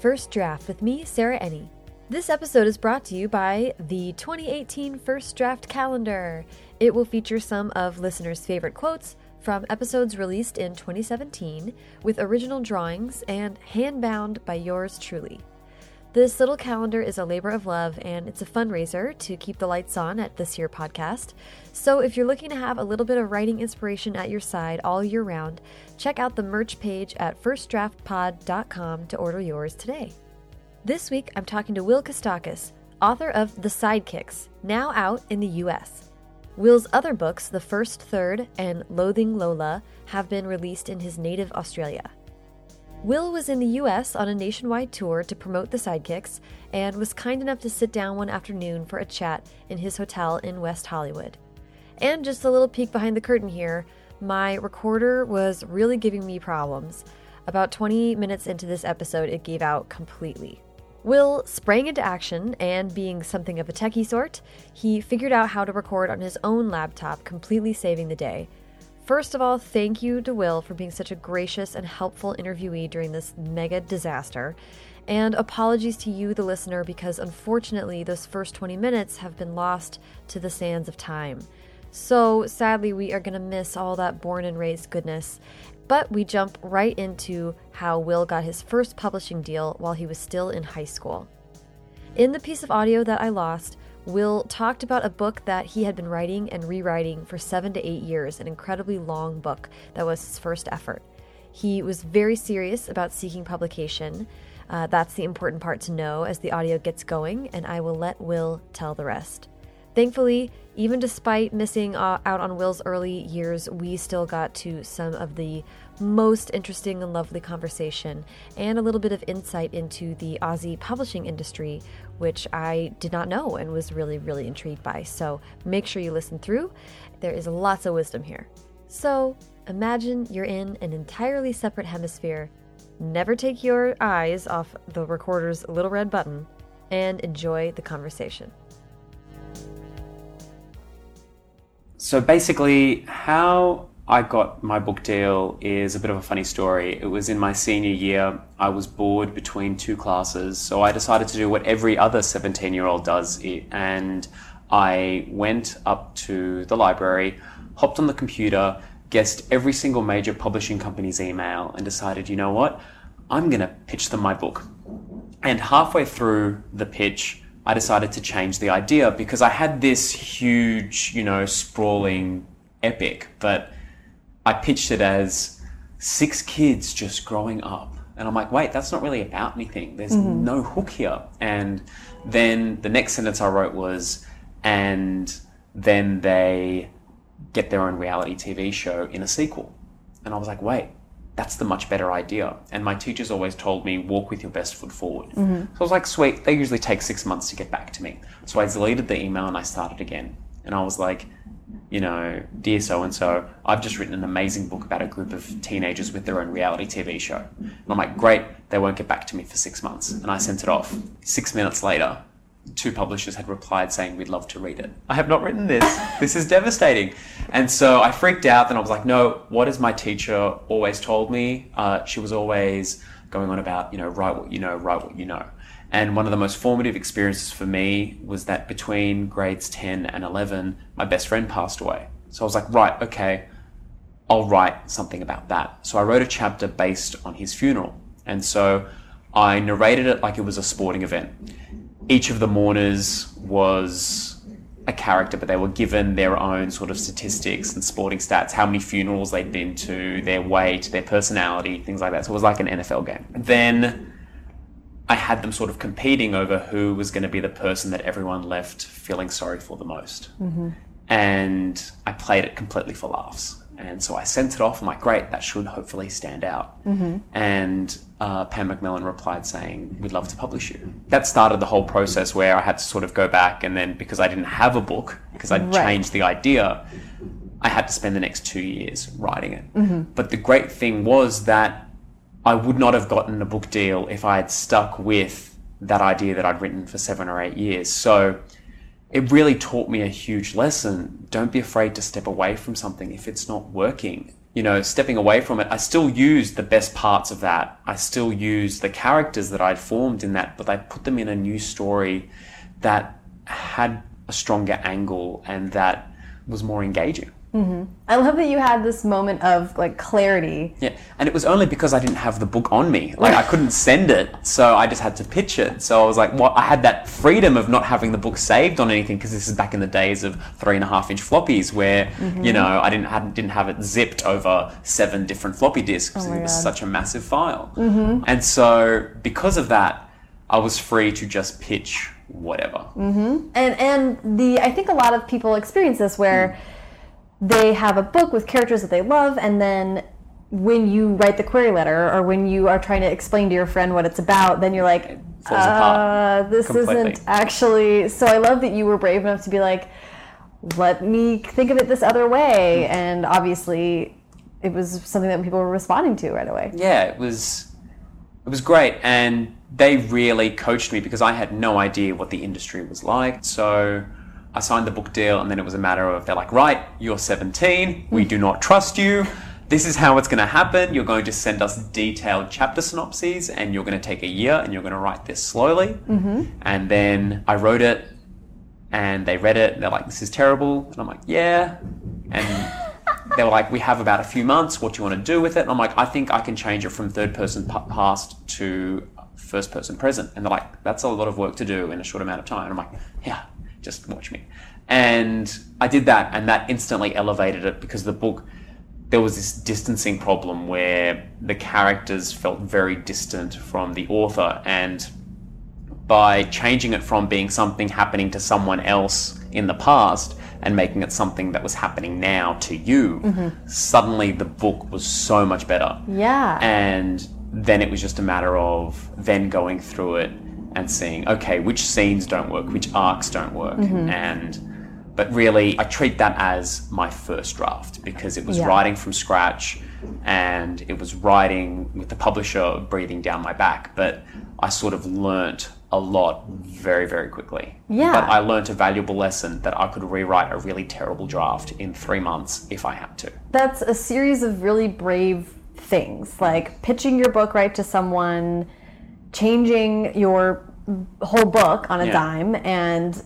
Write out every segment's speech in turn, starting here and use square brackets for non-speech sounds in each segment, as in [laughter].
First Draft with me, Sarah Enni. This episode is brought to you by the 2018 First Draft Calendar. It will feature some of listeners' favorite quotes from episodes released in 2017 with original drawings and hand bound by yours truly. This little calendar is a labor of love and it's a fundraiser to keep the lights on at This Year podcast. So if you're looking to have a little bit of writing inspiration at your side all year round, check out the merch page at firstdraftpod.com to order yours today. This week, I'm talking to Will Kostakis, author of The Sidekicks, now out in the US. Will's other books, The First Third and Loathing Lola, have been released in his native Australia. Will was in the US on a nationwide tour to promote the Sidekicks and was kind enough to sit down one afternoon for a chat in his hotel in West Hollywood. And just a little peek behind the curtain here, my recorder was really giving me problems. About 20 minutes into this episode, it gave out completely. Will sprang into action, and being something of a techie sort, he figured out how to record on his own laptop, completely saving the day. First of all, thank you to Will for being such a gracious and helpful interviewee during this mega disaster. And apologies to you, the listener, because unfortunately, those first 20 minutes have been lost to the sands of time. So sadly, we are going to miss all that born and raised goodness. But we jump right into how Will got his first publishing deal while he was still in high school. In the piece of audio that I lost, Will talked about a book that he had been writing and rewriting for seven to eight years, an incredibly long book that was his first effort. He was very serious about seeking publication. Uh, that's the important part to know as the audio gets going, and I will let Will tell the rest. Thankfully, even despite missing uh, out on Will's early years, we still got to some of the most interesting and lovely conversation and a little bit of insight into the Aussie publishing industry, which I did not know and was really, really intrigued by. So make sure you listen through. There is lots of wisdom here. So imagine you're in an entirely separate hemisphere. Never take your eyes off the recorder's little red button and enjoy the conversation. So basically, how I got my book deal is a bit of a funny story. It was in my senior year. I was bored between two classes, so I decided to do what every other 17 year old does. And I went up to the library, hopped on the computer, guessed every single major publishing company's email, and decided, you know what? I'm going to pitch them my book. And halfway through the pitch, I decided to change the idea because I had this huge, you know, sprawling epic, but I pitched it as six kids just growing up. And I'm like, wait, that's not really about anything. There's mm-hmm. no hook here. And then the next sentence I wrote was, and then they get their own reality TV show in a sequel. And I was like, wait, that's the much better idea. And my teachers always told me, walk with your best foot forward. Mm-hmm. So I was like, sweet, they usually take six months to get back to me. So I deleted the email and I started again. And I was like, you know, dear so and so, I've just written an amazing book about a group of teenagers with their own reality TV show. And I'm like, great, they won't get back to me for six months. And I sent it off. Six minutes later, two publishers had replied saying we'd love to read it. I have not written this. This is devastating. And so I freaked out. Then I was like, no, what has my teacher always told me? Uh, she was always going on about, you know, write what you know, write what you know. And one of the most formative experiences for me was that between grades 10 and 11, my best friend passed away. So I was like, right, okay, I'll write something about that. So I wrote a chapter based on his funeral. And so I narrated it like it was a sporting event each of the mourners was a character, but they were given their own sort of statistics and sporting stats, how many funerals they'd been to, their weight, their personality, things like that. So it was like an NFL game. Then I had them sort of competing over who was going to be the person that everyone left feeling sorry for the most. Mm-hmm. And I played it completely for laughs. And so I sent it off. I'm like, great, that should hopefully stand out. Mm-hmm. And uh, Pan Macmillan replied saying, we'd love to publish you. That started the whole process where I had to sort of go back. And then because I didn't have a book, because I'd right. changed the idea, I had to spend the next two years writing it. Mm-hmm. But the great thing was that I would not have gotten a book deal if I had stuck with that idea that I'd written for seven or eight years. So it really taught me a huge lesson. Don't be afraid to step away from something if it's not working. you know, stepping away from it, I still used the best parts of that. I still used the characters that I'd formed in that, but I put them in a new story that had a stronger angle and that was more engaging. Mm-hmm. I love that you had this moment of like clarity. Yeah, and it was only because I didn't have the book on me. Like I couldn't send it, so I just had to pitch it. So I was like, well, I had that freedom of not having the book saved on anything because this is back in the days of three and a half inch floppies, where mm-hmm. you know I didn't had, didn't have it zipped over seven different floppy disks because Oh it was God. such a massive file. Mm-hmm. And so because of that, I was free to just pitch whatever. and and the I think a lot of people experience this where hmm. They have a book with characters that they love, and then when you write the query letter or when you are trying to explain to your friend what it's about, then you're like, uh, this completely. isn't actually. So I love that you were brave enough to be like, let me think of it this other way, Hmm. and obviously. It was something that people were responding to right away. yeah, it was it was great, and they really coached me because I had no idea what the industry was like. So I signed the book deal, and then it was a matter of they're like, right, you're 17, we do not trust you. This is how it's going to happen. You're going to send us detailed chapter synopses, and you're going to take a year, and you're going to write this slowly. Mm-hmm. And then I wrote it, and they read it, and they're like, this is terrible. And I'm like, yeah. And [laughs] they were like, we have about a few months. What do you want to do with it? And I'm like, I think I can change it from third person past to first person present. And they're like, that's a lot of work to do in a short amount of time. And I'm like, yeah, just watch me. And I did that, and that instantly elevated it because the book, there was this distancing problem where the characters felt very distant from the author. And by changing it from being something happening to someone else in the past and making it something that was happening now to you, mm-hmm. suddenly the book was so much better. Yeah. And then it was just a matter of then going through it and seeing, okay, which scenes don't work, which arcs don't work. Mm-hmm. And but really I treat that as my first draft because it was Yeah. writing from scratch and it was writing with the publisher breathing down my back. But I sort of learnt a lot very, very quickly. Yeah. But I learnt a valuable lesson that I could rewrite a really terrible draft in three months if I had to. that's a series of really brave things like pitching your book right to someone changing your whole book on a Yeah. dime and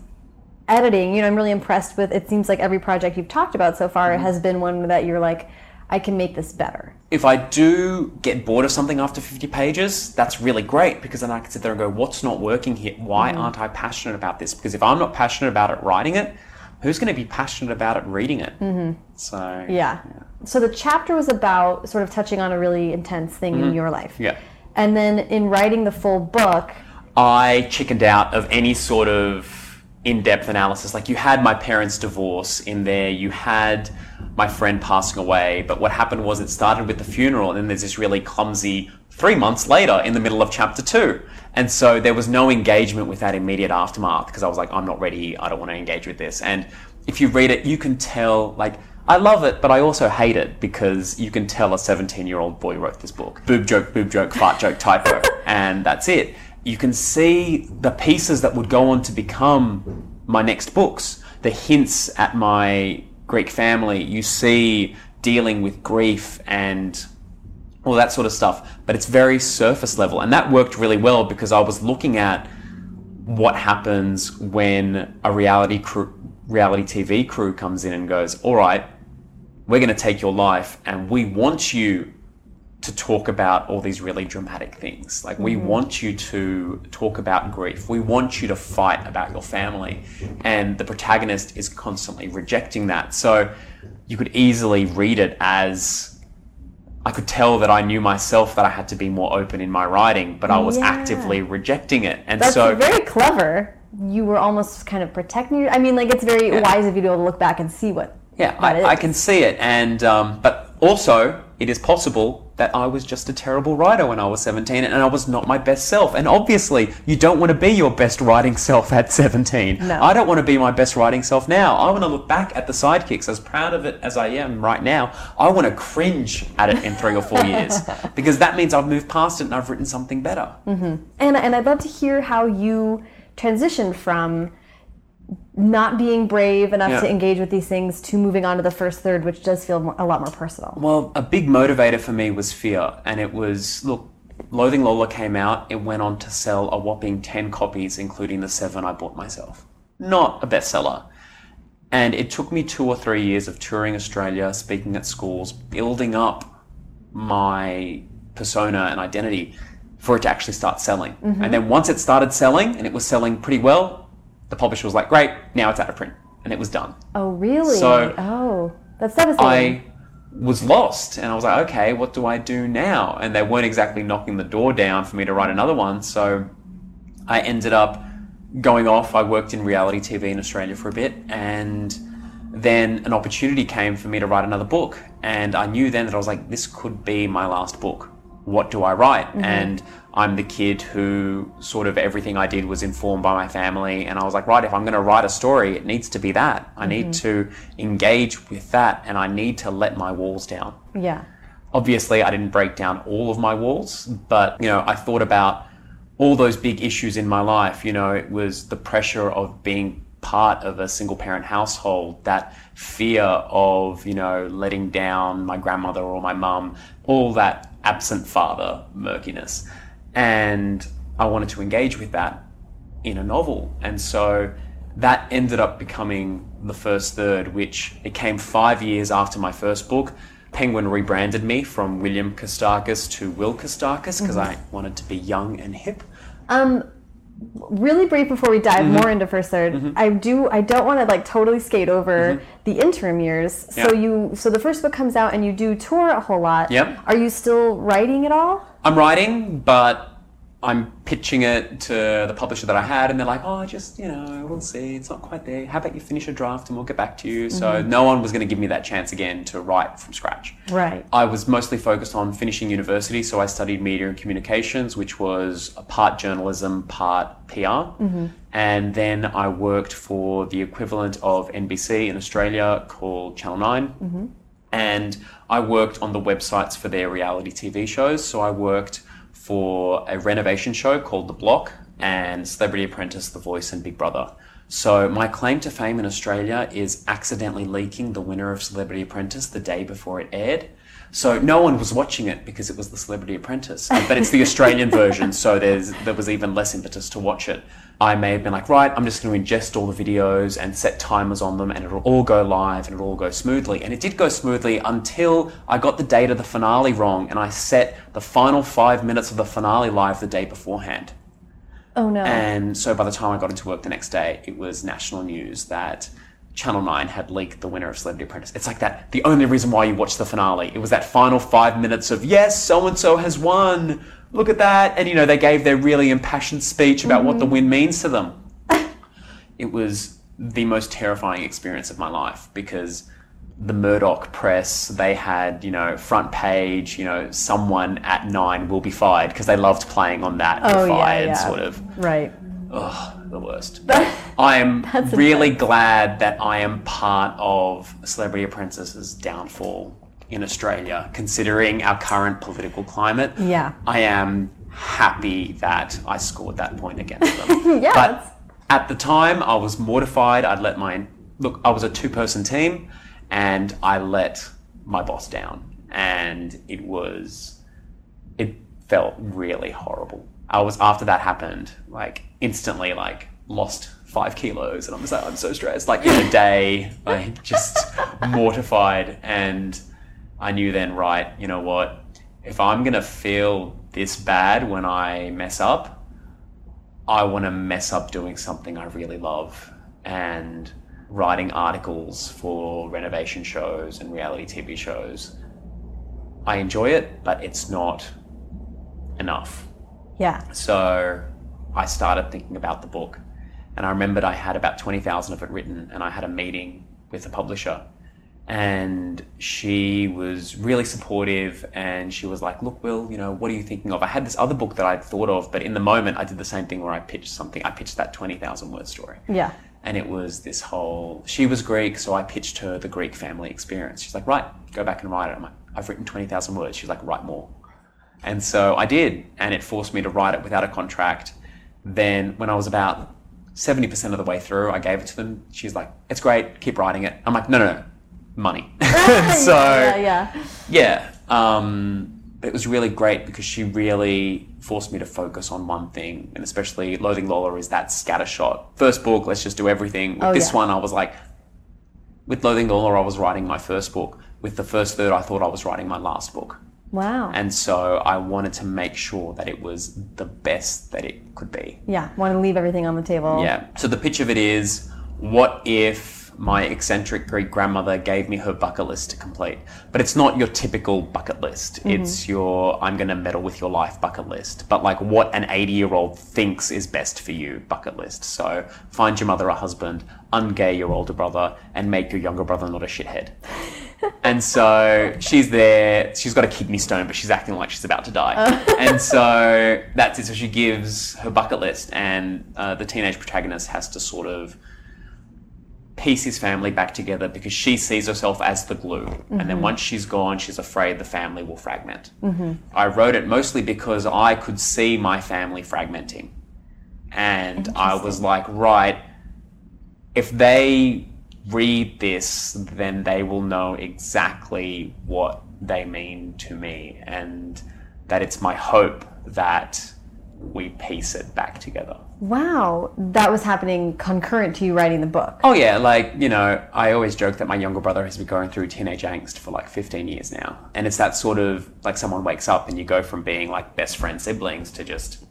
editing you know i'm really impressed with it seems like every project you've talked about so far Mm-hmm. has been one that you're like i can make this better If I do get bored of something after 50 pages, that's really great because then I can sit there and go, what's not working here? Why aren't I passionate about this? Because if I'm not passionate about it writing it, who's going to be passionate about it reading it? Mm-hmm. So, yeah so the chapter was about sort of touching on a really intense thing in your life Mm-hmm. Yeah. And then in writing the full book I chickened out of any sort of in-depth analysis. Like you had my parents' divorce in there, you had my friend passing away, but what happened was it started with the funeral, and then there's this really clumsy three months later in the middle of chapter two. And so there was no engagement with that immediate aftermath because I was like, I'm not ready, I don't want to engage with this. And if you read it, you can tell, like, I love it, but I also hate it because you can tell a 17 year old boy wrote this book. Boob joke, boob joke, fart joke, typo, [laughs] and that's it. You can see the pieces that would go on to become my next books, the hints at my Greek family. You see dealing with grief and all that sort of stuff, but it's very surface level. And that worked really well because I was looking at what happens when a reality crew, reality TV crew comes in and goes, "All right, we're going to take your life and we want you to talk about all these really dramatic things. Like we mm-hmm. want you to talk about grief. We want you to fight about your family." And the protagonist is constantly rejecting that. So you could easily read it as I could tell that I knew myself that I had to be more open in my writing, but I was Yeah. actively rejecting it. And That's so very clever. You were almost kind of protecting your. I mean, like it's very wise of you to be able to look back and see what. Yeah, I, I can see it, and um, but also it is possible that I was just a terrible writer when I was seventeen, and I was not my best self. And obviously, you don't want to be your best writing self at seventeen. No. I don't want to be my best writing self now. I want to look back at the sidekicks, as proud of it as I am right now. I want to cringe at it in three or four years [laughs] because that means I've moved past it and I've written something better. And and I'd love to hear how you transitioned from not being brave enough Yeah. to engage with these things to moving on to the first third, which does feel more, a lot more personal. Well, a big motivator for me was fear, and it was look, Loathing Lola came out, it went on to sell a whopping 10 copies, including the seven I bought myself. Not a bestseller. And it took me two or three years of touring Australia, speaking at schools, building up my persona and identity for it to actually start selling. And mm-hmm. then once it started selling, and it was selling pretty well, the publisher was like, great, now it's out of print. And it was done. Oh, really? So- oh, that's devastating. I was lost and I was like, okay, what do I do now? And they weren't exactly knocking the door down for me to write another one. So I ended up going off. I worked in reality TV in Australia for a bit and then an opportunity came for me to write another book. And I knew then that I was like, this could be my last book. What do I write? Mm-hmm. And I'm the kid who sort of everything I did was informed by my family. And I was like, right, if I'm going to write a story, it needs to be that. I need mm-hmm. to engage with that and I need to let my walls down yeah. obviously I didn't break down all of my walls, but you know, I thought about all those big issues in my life. You know, it was the pressure of being part of a single parent household, that fear of, you know, letting down my grandmother or my mum, all that absent father murkiness. And I wanted to engage with that in a novel. And so that ended up becoming the first third, which it came five years after my first book. Penguin rebranded me from William Kostakis to Will Kostakis because I wanted to be young and hip. Um, really brief before we dive Mm-hmm. more into first 3rd I do. I don't want to like totally skate over the interim years. So Mm-hmm. You. So the first book comes out and you do tour a whole lot. Yep. Are you still writing at all? I'm writing, but I'm pitching it to the publisher that I had, and they're like, "Oh, just you know, we'll see. It's not quite there. How about you finish a draft and we'll get back to you?" So mm-hmm. no one was going to give me that chance again to write from scratch. Right. I was mostly focused on finishing university, so I studied media and communications, which was a part journalism, part PR. Mm-hmm. And then I worked for the equivalent of NBC in Australia called Channel 9. Mm-hmm. And I worked on the websites for their reality TV shows. So I worked for a renovation show called The Block and Celebrity Apprentice, The Voice, and Big Brother. So my claim to fame in Australia is accidentally leaking the winner of Celebrity Apprentice the day before it aired. So no one was watching it because it was the Celebrity Apprentice, but it's the Australian [laughs] version, so there's there was even less impetus to watch it. I may have been like, right, I'm just going to ingest all the videos and set timers on them, and it'll all go live and it'll all go smoothly. And it did go smoothly until I got the date of the finale wrong, and I set the final five minutes of the finale live the day beforehand. Oh no. And so by the time I got into work the next day, it was national news that Channel 9 had leaked the winner of Celebrity Apprentice. It's like that. The only reason why you watch the finale, it was that final five minutes of, yes, so and so has won. Look at that. And, you know, they gave their really impassioned speech about what the mm-hmm. win means to them. it was the most terrifying experience of my life because the Murdoch press, they had, you know, front page, you know, someone at nine will be fired because they loved playing on that. Oh, You're yeah, fired, yeah. sort of. right. Ugh, the worst. [laughs] I am really glad that I am part of Celebrity Apprentice's downfall in Australia, considering our current political climate. Yeah. I am happy that I scored that point against them. [laughs] Yeah, But at the time, I was mortified. I'd let my look. I was a two-person team, and I let my boss down, and it was it felt really horrible. I was after that happened, like instantly, like lost five kilos, and I was like, I'm so stressed. Like in a day, [laughs] I just mortified, and I knew then, right, you know what? If I'm gonna feel this bad when I mess up, I want to mess up doing something I really love and writing articles for renovation shows and reality TV shows. I enjoy it, but it's not enough. Yeah. So I started thinking about the book. And I remembered I had about 20,000 of it written, and I had a meeting with the publisher. And she was really supportive, and she was like, Look, Will, you know, what are you thinking of? I had this other book that I'd thought of, but in the moment, I did the same thing where I pitched something. I pitched that 20,000 word story. Yeah. And it was this whole, she was Greek, so I pitched her the Greek family experience. She's like, right, go back and write it. I'm like, I've written 20,000 words. She's like, write more. And so I did, and it forced me to write it without a contract. Then, when I was about 70% of the way through, I gave it to them. She's like, it's great, keep writing it. I'm like, no, no, no, money. [laughs] [laughs] so, yeah, yeah. yeah, um, it was really great because she really forced me to focus on one thing, and especially Loathing Lola is that scattershot. First book, let's just do everything. With Oh, this yeah. one, I was like, with Loathing Lola, I was writing my first book. With the first third, I thought I was writing my last book. Wow. And so I wanted to make sure that it was the best that it could be. yeah, want to leave everything on the table. Yeah. So the pitch of it is what if my eccentric Greek grandmother gave me her bucket list to complete? But it's not your typical bucket list. Mm-hmm. It's your I'm going to meddle with your life bucket list. But like what an 80 year old thinks is best for you bucket list. So find your mother a husband, ungay your older brother, and make your younger brother not a shithead. [laughs] And so she's there. She's got a kidney stone, but she's acting like she's about to die. [laughs] and so that's it. So she gives her bucket list, and uh, the teenage protagonist has to sort of piece his family back together because she sees herself as the glue. And then once she's gone, she's afraid the family will fragment. I wrote it mostly because I could see my family fragmenting. And I was like, right, if they read this, then they will know exactly what they mean to me, and that it's my hope that we piece it back together. Wow, that was happening concurrent to you writing the book. Oh yeah, like you know, I always joke that my younger brother has been going through teenage angst for like 15 years now, and it's that sort of like someone wakes up and you go from being like best friend siblings to just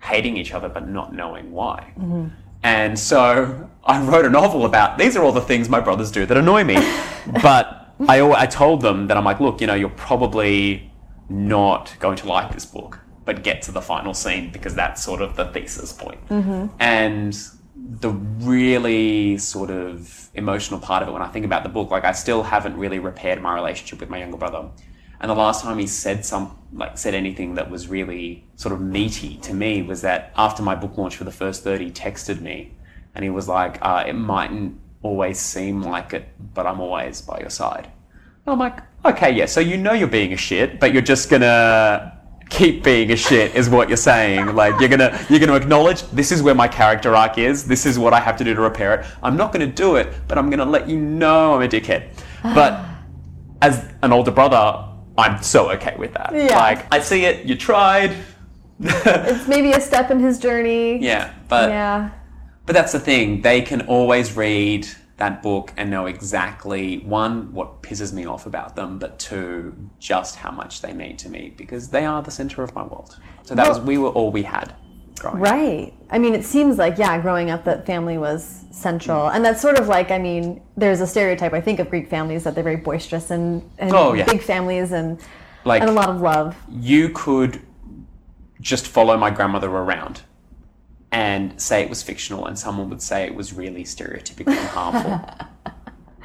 hating each other but not knowing why. Mm-hmm. And so I wrote a novel about these are all the things my brothers do that annoy me, [laughs] but I I told them that I'm like, look, you know, you're probably not going to like this book, but get to the final scene because that's sort of the thesis point. Mm-hmm. And the really sort of emotional part of it when I think about the book, like I still haven't really repaired my relationship with my younger brother. And the last time he said some like said anything that was really sort of meaty to me was that after my book launch for the first thirty, he texted me and he was like, uh, "It mightn't always seem like it, but I'm always by your side." And I'm like, "Okay, yeah. So you know you're being a shit, but you're just gonna keep being a shit is what you're saying like you're gonna you're gonna acknowledge this is where my character arc is this is what i have to do to repair it i'm not gonna do it but i'm gonna let you know i'm a dickhead but as an older brother i'm so okay with that Yeah. like i see it you tried [laughs] It's maybe a step in his journey. yeah but Yeah. but that's the thing they can always read that book and know exactly one what pisses me off about them but two just how much they mean to me because they are the center of my world so that was we were all we had growing up. Right. I mean, it seems like, yeah, growing up, that family was central. Mm-hmm. And that's sort of like, I mean, there's a stereotype, I think, of Greek families that they're very boisterous and, and Oh, yeah. big families and, like and a lot of love. you could just follow my grandmother around and say it was fictional, and someone would say it was really stereotypical and harmful. [laughs]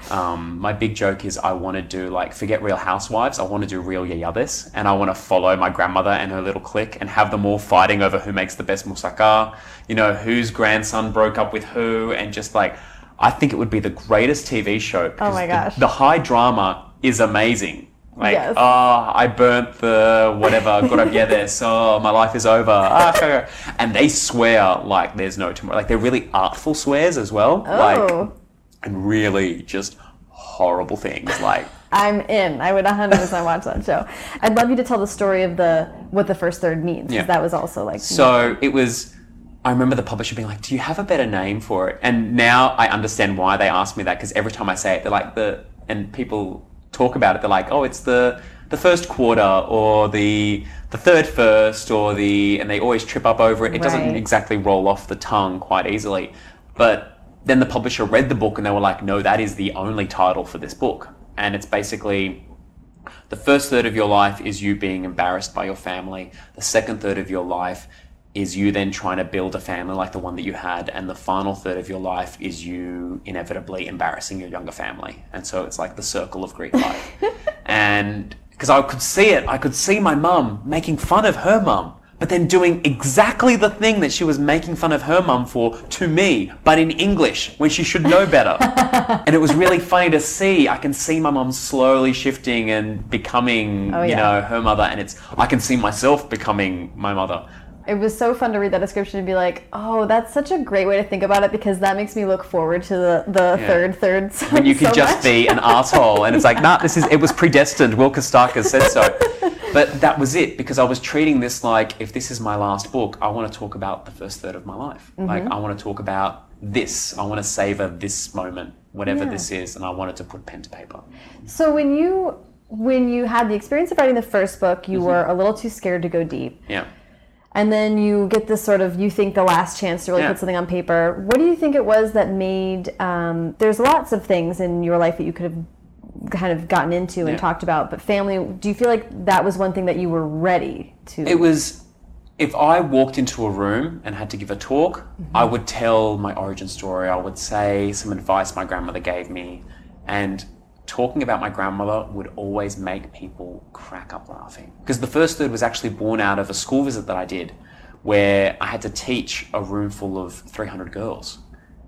um, my big joke is I want to do like forget Real Housewives. I want to do Real Yayabis, and I want to follow my grandmother and her little clique and have them all fighting over who makes the best moussaka. You know, whose grandson broke up with who, and just like. I think it would be the greatest TV show. because my the- gosh. the high drama is amazing. Like, Yes. oh, I burnt the whatever, kourabiedes, oh, my life is over. Ah, and they swear like there's no tomorrow. Like, they're really artful swears as well. Oh. Like, and really just horrible things. Like, [laughs] I'm in. I would 100% [laughs] watch that show. I'd love you to tell the story of the what the first third means. Yeah. That was also like So it was. I remember the publisher being like, "Do you have a better name for it?" And now I understand why they asked me that because every time I say it, they're like the and people talk about it. They're like, "Oh, it's the the first quarter or the the third first or the," and they always trip up over it. It doesn't exactly roll off the tongue quite easily. But then the publisher read the book and they were like, "No, that is the only title for this book," and it's basically the first third of your life is you being embarrassed by your family. The second third of your life is you then trying to build a family like the one that you had. And the final third of your life is you inevitably embarrassing your younger family. And so it's like the circle of Greek life. [laughs] and because I could see it, I could see my mum making fun of her mum. But then doing exactly the thing that she was making fun of her mum for to me, but in English, when she should know better [laughs] and it was really funny to see. I can see my mum slowly shifting and becoming, Oh, you know, her mother, and it's I can see myself becoming my mother. It was so fun to read that description and be like, oh, that's such a great way to think about it because that makes me look forward to the, the Yeah. third third. When you [laughs] could so just much. be an asshole and it's like nah this is it was predestined will Kostakis said so [laughs] but that was it because i was treating this like if this is my last book i want to talk about the first third of my life like Mm-hmm. i want to talk about this i want to savor this moment whatever Yeah. this is and i wanted to put pen to paper So when you when you had the experience of writing the first book, Mm-hmm. you were a little too scared to go deep. yeah And then you get this sort of, you think the last chance to really Yeah. put something on paper. What do you think it was that made, um, there's lots of things in your life that you could have kind of gotten into and Yeah. talked about, but family, do you feel like that was one thing that you were ready to? It was if I walked into a room and had to give a talk, Mm-hmm. I would tell my origin story. I would say some advice my grandmother gave me, and talking about my grandmother would always make people crack up laughing. Because the first third was actually born out of a school visit that I did, where I had to teach a room full of 300 girls.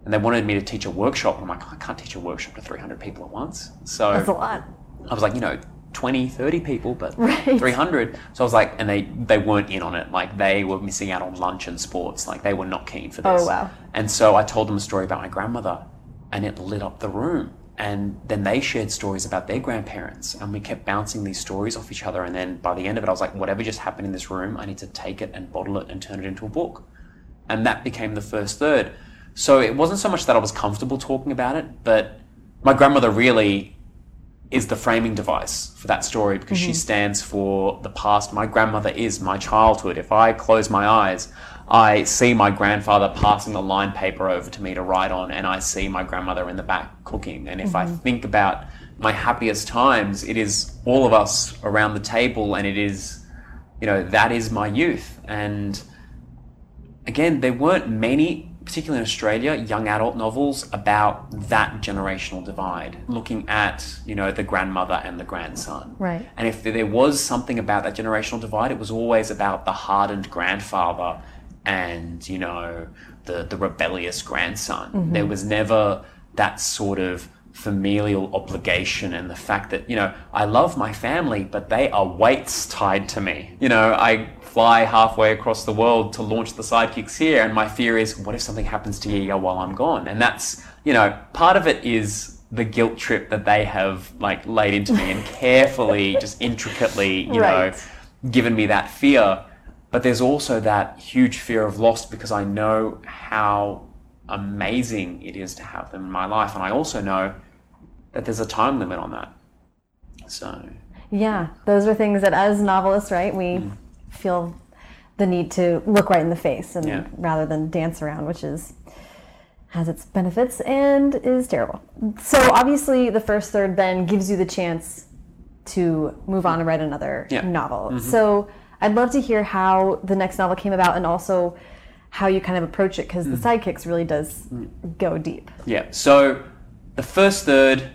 And they wanted me to teach a workshop. And I'm like, oh, I can't teach a workshop to 300 people at once. So That's a lot. I was like, you know, 20, 30 people, but [laughs] Right. 300. So I was like, and they, they weren't in on it. Like they were missing out on lunch and sports. Like they were not keen for this. Oh, wow. And so I told them a story about my grandmother and it lit up the room. And then they shared stories about their grandparents and we kept bouncing these stories off each other. And then by the end of it, I was like, whatever just happened in this room, I need to take it and bottle it and turn it into a book. And that became the first third. So it wasn't so much that I was comfortable talking about it, but my grandmother really is the framing device for that story because she mm-hmm. stands for the past. My grandmother is my childhood. If I close my eyes, I see my grandfather passing the line paper over to me to write on, and I see my grandmother in the back cooking. And if I mm-hmm. think about my happiest times, it is all of us around the table, and it is, you know, that is my youth. And again, there weren't many, particularly in Australia, young adult novels about that generational divide, looking at, you know, the grandmother and the grandson. Right. And if there was something about that generational divide, it was always about the hardened grandfather and, you know, the, the rebellious grandson. Mm-hmm. There was never that sort of familial obligation and the fact that, you know, I love my family, but they are weights tied to me. You know, I fly halfway across the world to launch the sidekicks here, and my fear is, what if something happens to Yiga while I'm gone? And that's, you know, part of it is the guilt trip that they have like laid into me and [laughs] carefully, just intricately, you Right. know, given me that fear. But there's also that huge fear of loss because I know how amazing it is to have them in my life. And I also know that there's a time limit on that. So, Yeah, those are things that as novelists, right, we mm. Feel the need to look right in the face and Yeah. rather than dance around, which is has its benefits and is terrible. So obviously the first third then gives you the chance to move on and write another Yeah. novel. Mm-hmm. So I'd love to hear how the next novel came about and also how you kind of approach it because the mm. sidekicks really does mm. go deep. yeah. So the first third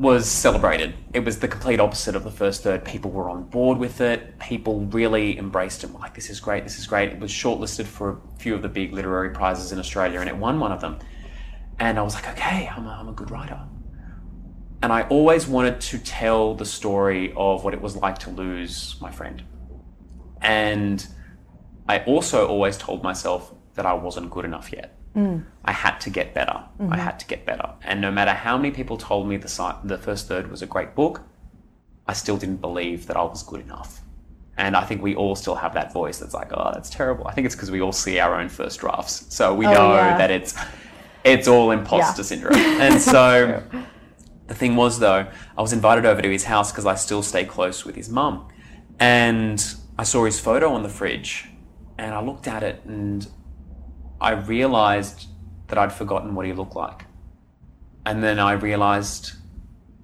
was celebrated. It was the complete opposite of the first third. People were on board with it. People really embraced it. Like, this is great, this is great. It was shortlisted for a few of the big literary prizes in Australia and it won one of them. And I was like, okay, I'm a, I'm a good writer. And I always wanted to tell the story of what it was like to lose my friend. And I also always told myself that I wasn't good enough yet. I had to get better. I had to get better. And no matter how many people told me the, si- the first third was a great book, I still didn't believe that I was good enough. And I think we all still have that voice that's like, oh, that's terrible. I think it's because we all see our own first drafts. So we Oh, know yeah. that it's it's all imposter Yeah. syndrome. And [laughs] so the thing was, though, I was invited over to his house because I still stay close with his mum. And I saw his photo on the fridge and I looked at it and I realized that I'd forgotten what he looked like. And then I realized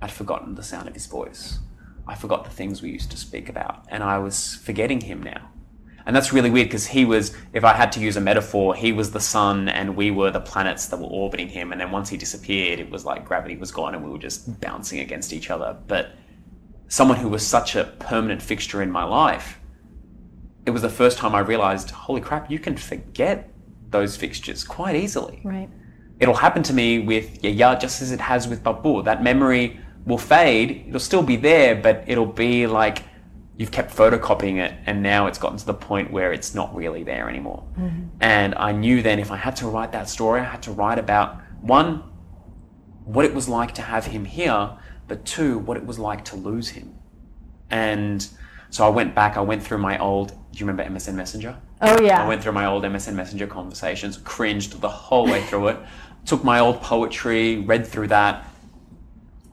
I'd forgotten the sound of his voice. I forgot the things we used to speak about. And I was forgetting him now. And that's really weird because he was, if I had to use a metaphor, he was the sun and we were the planets that were orbiting him. And then once he disappeared, it was like gravity was gone and we were just bouncing against each other. But someone who was such a permanent fixture in my life, it was the first time I realized, holy crap, you can forget those fixtures quite easily Right. it'll happen to me with Yaya just as it has with Babu. That memory will fade. It'll still be there, but it'll be like you've kept photocopying it and now it's gotten to the point where it's not really there anymore. Mm-hmm. And I knew then if I had to write that story, I had to write about one, what it was like to have him here, but two, what it was like to lose him. And so I went back, I went through my old, do you remember MSN Messenger? Oh yeah. I went through my old MSN Messenger conversations, cringed the whole way through it, took my old poetry, read through that,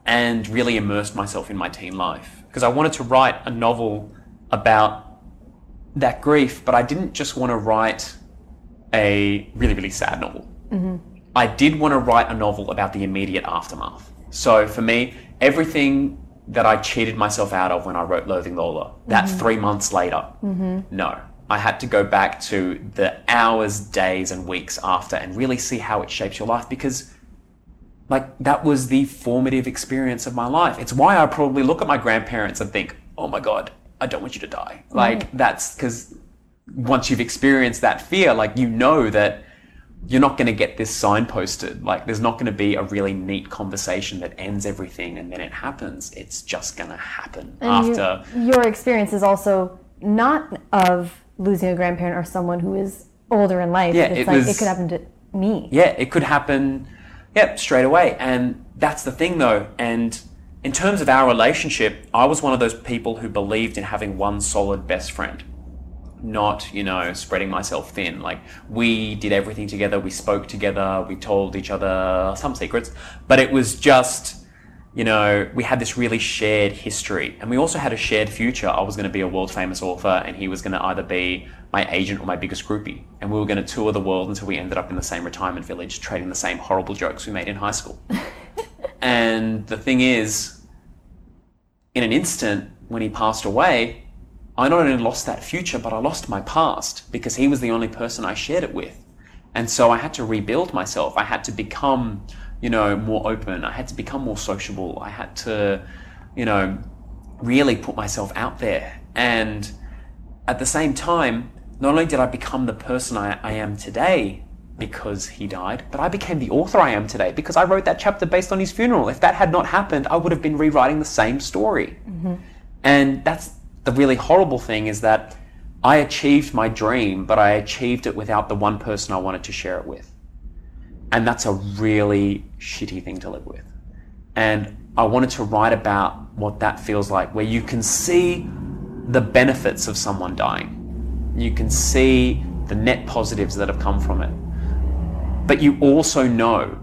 and really immersed myself in my teen life. Because I wanted to write a novel about that grief, but I didn't just want to write a really, really sad novel. Mm-hmm. I did want to write a novel about the immediate aftermath. So for me, everything that I cheated myself out of when I wrote Loathing Lola, that mm-hmm. three months later, mm-hmm. no. I had to go back to the hours, days, and weeks after and really see how it shapes your life because like that was the formative experience of my life. It's why I probably look at my grandparents and think, "Oh my god, I don't want you to die." Like that's because once you've experienced that fear, like you know that you're not going to get this signposted. Like there's not going to be a really neat conversation that ends everything and then it happens. It's just going to happen And you- after. your experience is also not of losing a grandparent or someone who is older in life. Yeah, it's it like was- it could happen to me. yeah, it could happen, yep, straight away. And that's the thing, though. And in terms of our relationship, I was one of those people who believed in having one solid best friend, not, you know, spreading myself thin. Like, we did everything together, we spoke together, we told each other some secrets, but it was just. You know, we had this really shared history, and we also had a shared future. I was going to be a world famous author, and he was going to either be my agent or my biggest groupie. And we were going to tour the world until we ended up in the same retirement village, trading the same horrible jokes we made in high school. [laughs] and the thing is, in an instant, when he passed away, I not only lost that future, but I lost my past because he was the only person I shared it with. And so I had to rebuild myself. I had to become, you know, more open. I had to become more sociable. I had to, you know, really put myself out there. And at the same time, not only did I become the person I, I am today because he died, but I became the author I am today because I wrote that chapter based on his funeral. If that had not happened, I would have been rewriting the same story. Mm-hmm. And that's the really horrible thing is that I achieved my dream, but I achieved it without the one person I wanted to share it with. And that's a really shitty thing to live with. And I wanted to write about what that feels like, where you can see the benefits of someone dying. You can see the net positives that have come from it. But you also know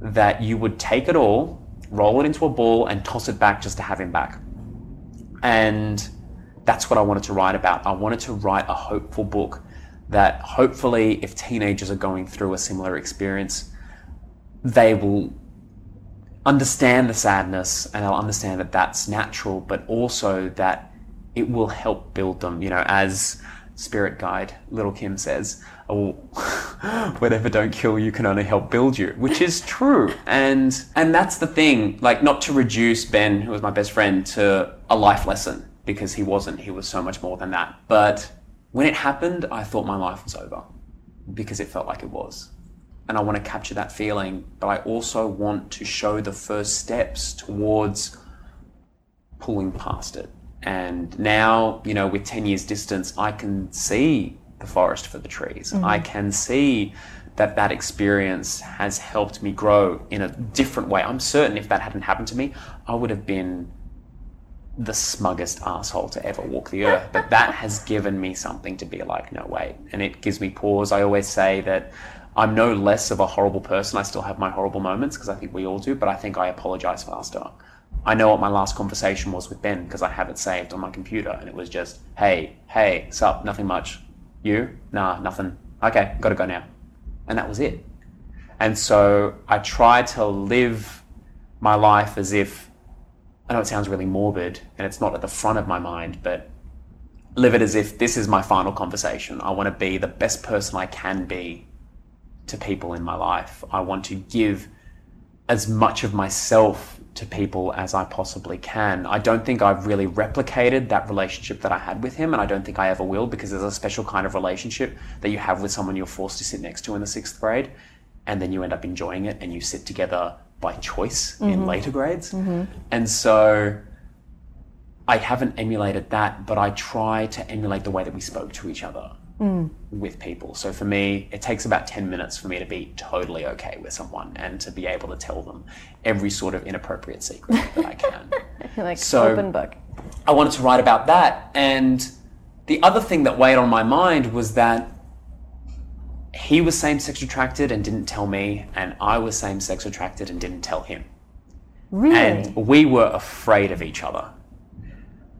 that you would take it all, roll it into a ball, and toss it back just to have him back. And that's what I wanted to write about. I wanted to write a hopeful book that hopefully, if teenagers are going through a similar experience, they will understand the sadness and they'll understand that that's natural, but also that it will help build them. You know, as Spirit Guide Little Kim says, oh, [laughs] whatever don't kill you can only help build you, which is true. And and that's the thing. Like, not to reduce Ben, who was my best friend, to a life lesson because he wasn't. He was so much more than that. But when it happened, I thought my life was over because it felt like it was and I want to capture that feeling, but I also want to show the first steps towards pulling past it. And now, you know, with 10 years distance, I can see the forest for the trees. Mm-hmm. I can see that that experience has helped me grow in a different way. I'm certain if that hadn't happened to me, I would have been the smuggest asshole to ever walk the earth. But that [laughs] has given me something to be like, no, wait. And it gives me pause. I always say that I'm no less of a horrible person. I still have my horrible moments because I think we all do, but I think I apologize faster. I know what my last conversation was with Ben because I have it saved on my computer and it was just, hey, hey, sup, nothing much. You? Nah, nothing. Okay, gotta go now. And that was it. And so I try to live my life as if I know it sounds really morbid and it's not at the front of my mind, but live it as if this is my final conversation. I want to be the best person I can be to people in my life. I want to give as much of myself to people as I possibly can. I don't think I've really replicated that relationship that I had with him, and I don't think I ever will because there's a special kind of relationship that you have with someone you're forced to sit next to in the sixth grade, and then you end up enjoying it and you sit together by choice in mm-hmm. later grades. Mm-hmm. And so I haven't emulated that, but I try to emulate the way that we spoke to each other mm. with people. So for me, it takes about 10 minutes for me to be totally okay with someone and to be able to tell them every sort of inappropriate secret that I can. [laughs] Like So- open book. I wanted to write about that. And the other thing that weighed on my mind was that he was same sex attracted and didn't tell me, and I was same sex attracted and didn't tell him. Really? And we were afraid of each other.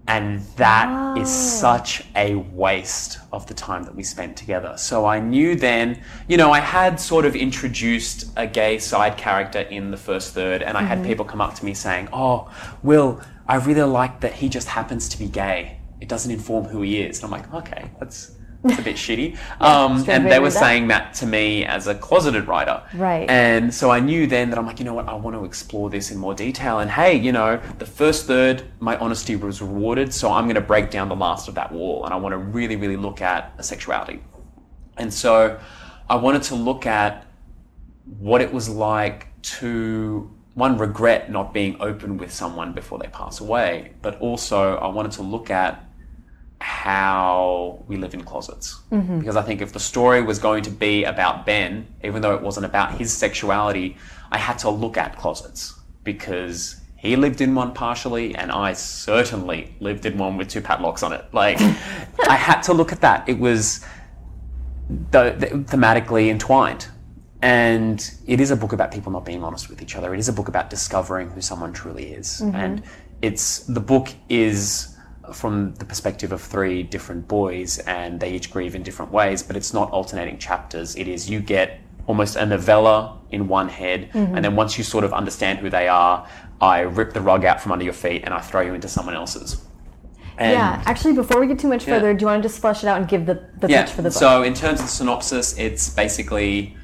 And that is such a waste of the time that we spent together. So I knew then, you know, I had sort of introduced a gay side character in the first third, and I had mm-hmm. people come up to me saying, Oh, Will, I really like that he just happens to be gay. It doesn't inform who he is. And I'm like, okay, that's, that's a bit shitty. Um, and they were that. saying that to me as a closeted writer. Right. And so I knew then that I'm like, you know what, I want to explore this in more detail. And hey, you know, the first third, my honesty was rewarded. So I'm going to break down the last of that wall. And I want to really, really look at a sexuality. And so I wanted to look at what it was like to one regret not being open with someone before they pass away, but also I wanted to look at how we live in closets. Mm-hmm. Because I think if the story was going to be about Ben, even though it wasn't about his sexuality, I had to look at closets because he lived in one partially and I certainly lived in one with two padlocks on it. Like [laughs] I had to look at that. It was th- th- thematically entwined. And it is a book about people not being honest with each other. It is a book about discovering who someone truly is. Mm-hmm. And it's the book is from the perspective of three different boys, and they each grieve in different ways. But it's not alternating chapters. It is you get almost a novella in one head, and then once you sort of understand who they are, I rip the rug out from under your feet and I throw you into someone else's. And yeah. Actually, before we get too much Yeah. further, do you want to just flesh it out and give the, the pitch for the book? So in terms of the synopsis, it's basically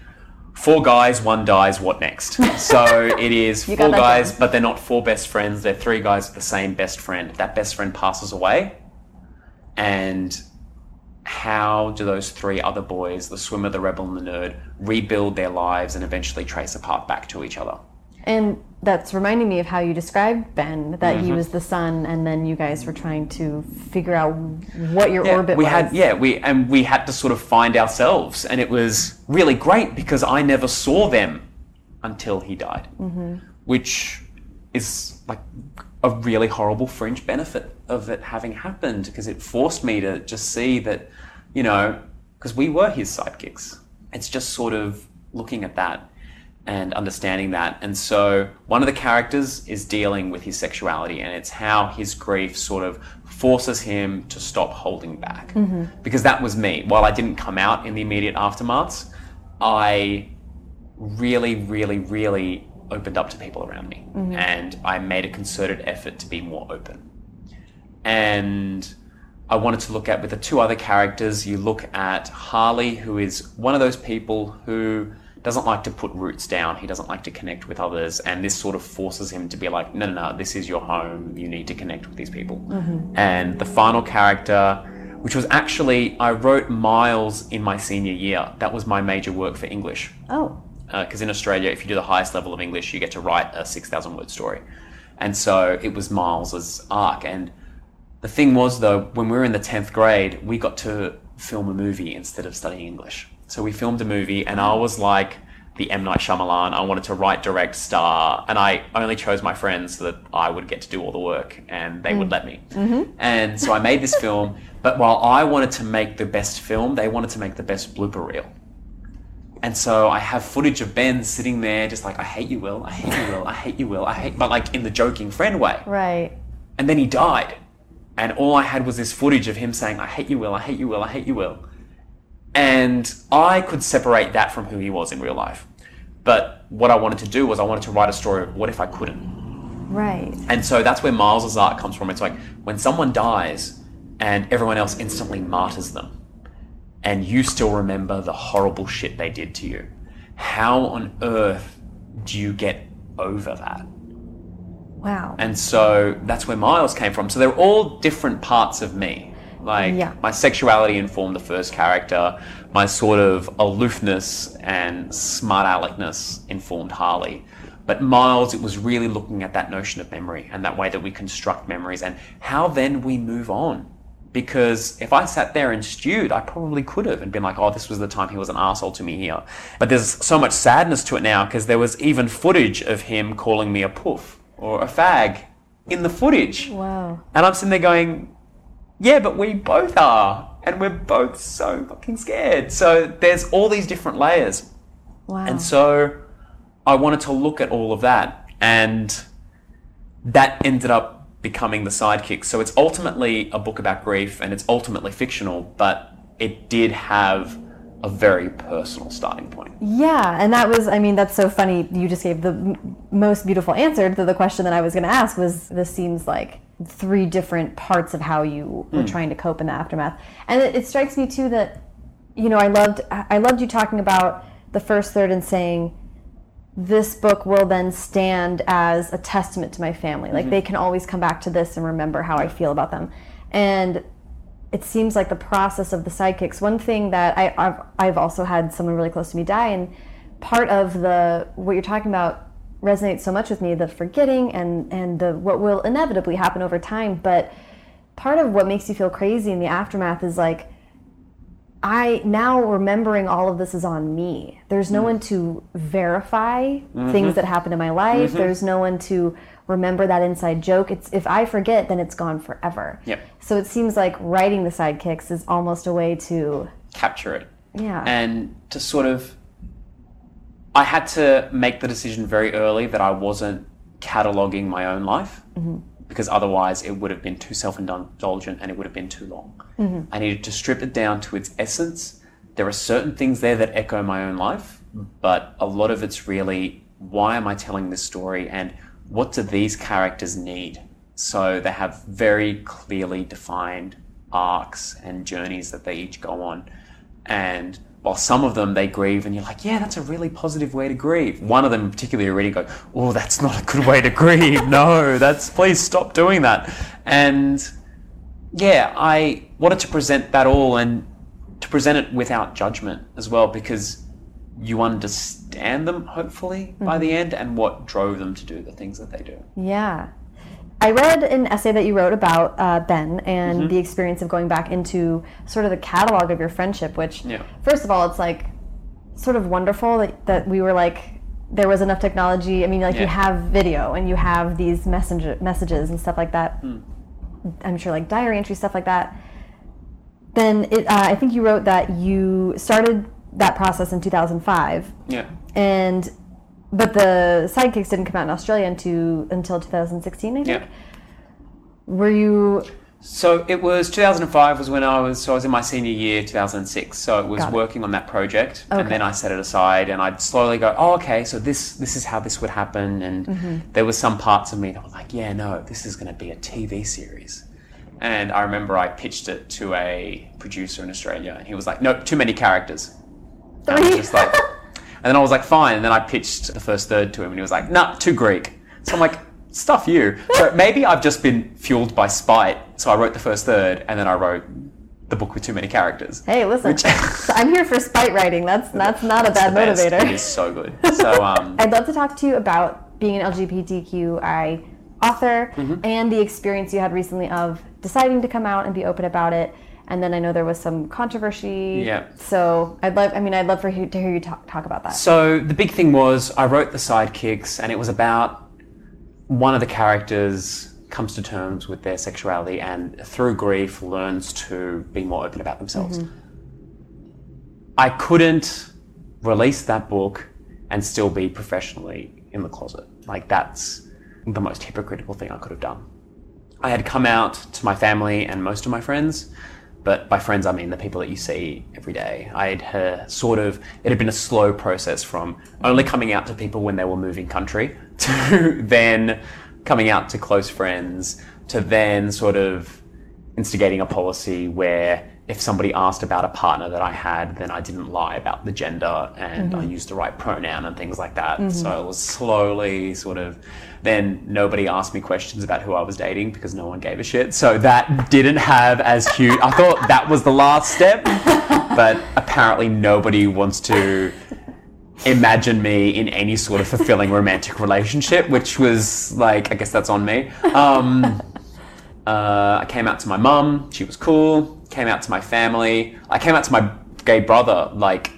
four guys, one dies, what next? So [laughs] it is four guys, but they're not four best friends. They're three guys with the same best friend. That best friend passes away, and how do those three other boys, the swimmer, the rebel, and the nerd, rebuild their lives and eventually trace a path back to each other? And that's reminding me of how you described Ben, that Mm-hmm. he was the sun, and then you guys were trying to figure out what your Yeah, orbit we was. had yeah we and we had to sort of find ourselves and it was really great because i never saw them until he died which is like a really horrible fringe benefit of it having happened because it forced me to just see that you know because we were his sidekicks it's just sort of looking at that and understanding that. And so one of the characters is dealing with his sexuality, and it's how his grief sort of forces him to stop holding back. Mm-hmm. Because that was me. While I didn't come out in the immediate aftermaths, I really, really, really opened up to people around me. Mm-hmm. And I made a concerted effort to be more open. And I wanted to look at with the two other characters, you look at Harley, who is one of those people who doesn't like to put roots down. He doesn't like to connect with others. And this sort of forces him to be like, no, no, no, this is your home. You need to connect with these people. Mm-hmm. And the final character, which was actually, I wrote Miles in my senior year. That was my major work for English Oh, uh, because in Australia, if you do the highest level of English, you get to write a 6,000 word story. And so it was Miles's arc. And the thing was, though, when we were in the 10th grade, we got to film a movie instead of studying English. So we filmed a movie, and I was like the M. Night Shyamalan. I wanted to write, direct, star, and I only chose my friends so that I would get to do all the work and they would mm. let me. Mm-hmm. And so I made this film, but while I wanted to make the best film, they wanted to make the best blooper reel. And so I have footage of Ben sitting there, just like, I hate you, Will. I hate you, Will. I hate you, Will. I hate, but like in the joking friend way. right. And then he died. And all I had was this footage of him saying, I hate you, Will. I hate you, Will. I hate you, Will. And I could separate that from who he was in real life. But what I wanted to do was I wanted to write a story of what if I couldn't? Right. And so that's where Miles's art comes from. It's like when someone dies and everyone else instantly martyrs them, and you still remember the horrible shit they did to you. How on earth do you get over that? Wow. And so that's where Miles came from. So they're all different parts of me. Like Yeah. my sexuality informed the first character, my sort of aloofness and smart aleckness informed Harley. But Miles, it was really looking at that notion of memory and that way that we construct memories and how then we move on. Because if I sat there and stewed, I probably could have and been like, oh, this was the time he was an asshole to me here. But there's so much sadness to it now because there was even footage of him calling me a poof or a fag in the footage. Wow. And I'm sitting there going, yeah, but we both are. And we're both so fucking scared. So there's all these different layers. Wow. And so I wanted to look at all of that. And that ended up becoming the sidekick. So it's ultimately a book about grief and it's ultimately fictional, but it did have a very personal starting point. Yeah, and that was, I mean, that's so funny. You just gave the m- most beautiful answer to the question that I was going to ask was this seems like three different parts of how you were hmm. trying to cope in the aftermath. And it, it strikes me too that, you know, I loved, I loved you talking about the first third and saying, this book will then stand as a testament to my family. Like mm-hmm. they can always come back to this and remember how I feel about them. And it seems like the process of the sidekicks. One thing that I, I've, I've also had someone really close to me die, and part of the what you're talking about resonates so much with me the forgetting and and the what will inevitably happen over time. But part of what makes you feel crazy in the aftermath is like I now remembering all of this is on me. There's no mm. one to verify mm-hmm. things that happened in my life. Mm-hmm. There's no one to remember that inside joke. It's if I forget, then it's gone forever. Yep. So it seems like writing the sidekicks is almost a way to Capture it. yeah. and to sort of I had to make the decision very early that I wasn't cataloging my own life mm-hmm. because otherwise it would have been too self-indulgent and it would have been too long. Mm-hmm. I needed to strip it down to its essence. There are certain things there that echo my own life, mm. but a lot of it's really why am I telling this story and what do these characters need? So they have very clearly defined arcs and journeys that they each go on. And while some of them they grieve, and you're like, yeah, that's a really positive way to grieve. One of them particularly already go, oh, that's not a good way to grieve. No, that's please stop doing that. And yeah, I wanted to present that all and to present it without judgment as well, because you understand them hopefully by mm-hmm. the end and what drove them to do the things that they do. Yeah. I read an essay that you wrote about uh, Ben and Mm-hmm. the experience of going back into sort of the catalog of your friendship, which, Yeah. first of all, it's like sort of wonderful that, that we were like, there was enough technology. I mean, like you have video and you have these messenger messages and stuff like that. Hmm. I'm sure like diary entry stuff like that. Then it, uh, I think you wrote that you started that process in 2005 Yeah. and but the sidekicks didn't come out in Australia into, until 2016, I think. Yeah. Were you? So it was 2005 was when I was so I was in my senior year 2006 so it was it. working on that project Okay. and then I set it aside and I'd slowly go oh okay so this this is how this would happen and Mm-hmm. there was some parts of me that were like yeah no this is going to be a TV series and I remember I pitched it to a producer in Australia and he was like no too many characters and I was just like [laughs] and then I was like fine and then I pitched the first third to him and he was like nah too Greek so I'm like stuff you so [laughs] maybe I've just been fueled by spite so I wrote the first third and then I wrote the book with too many characters Hey, listen, Which- [laughs] [laughs] I'm here for spite writing. That's that's not a bad motivator. it is so good so um I'd love to talk to you about being an LGBTQI author Mm-hmm. and the experience you had recently of deciding to come out and be open about it. And then I know there was some controversy. Yeah. So I'd love. I mean, I'd love for you to hear you talk, talk about that. So the big thing was I wrote the sidekicks, and it was about one of the characters comes to terms with their sexuality and through grief learns to be more open about themselves. Mm-hmm. I couldn't release that book and still be professionally in the closet. Like that's the most hypocritical thing I could have done. I had come out to my family and most of my friends, but by friends I mean the people that you see every day. I'd uh, sort of, it had been a slow process from only coming out to people when they were moving country [laughs] to then coming out to close friends to then sort of instigating a policy where if somebody asked about a partner that I had, then I didn't lie about the gender and I used the right pronoun and things like that. So it was slowly sort of. Then nobody asked me questions about who I was dating because no one gave a shit. So that didn't have as huge. I thought that was the last step, but apparently nobody wants to imagine me in any sort of fulfilling romantic relationship, which was like, I guess that's on me. Um, uh, I came out to my mum, she was cool. Came out to my family. I came out to my gay brother like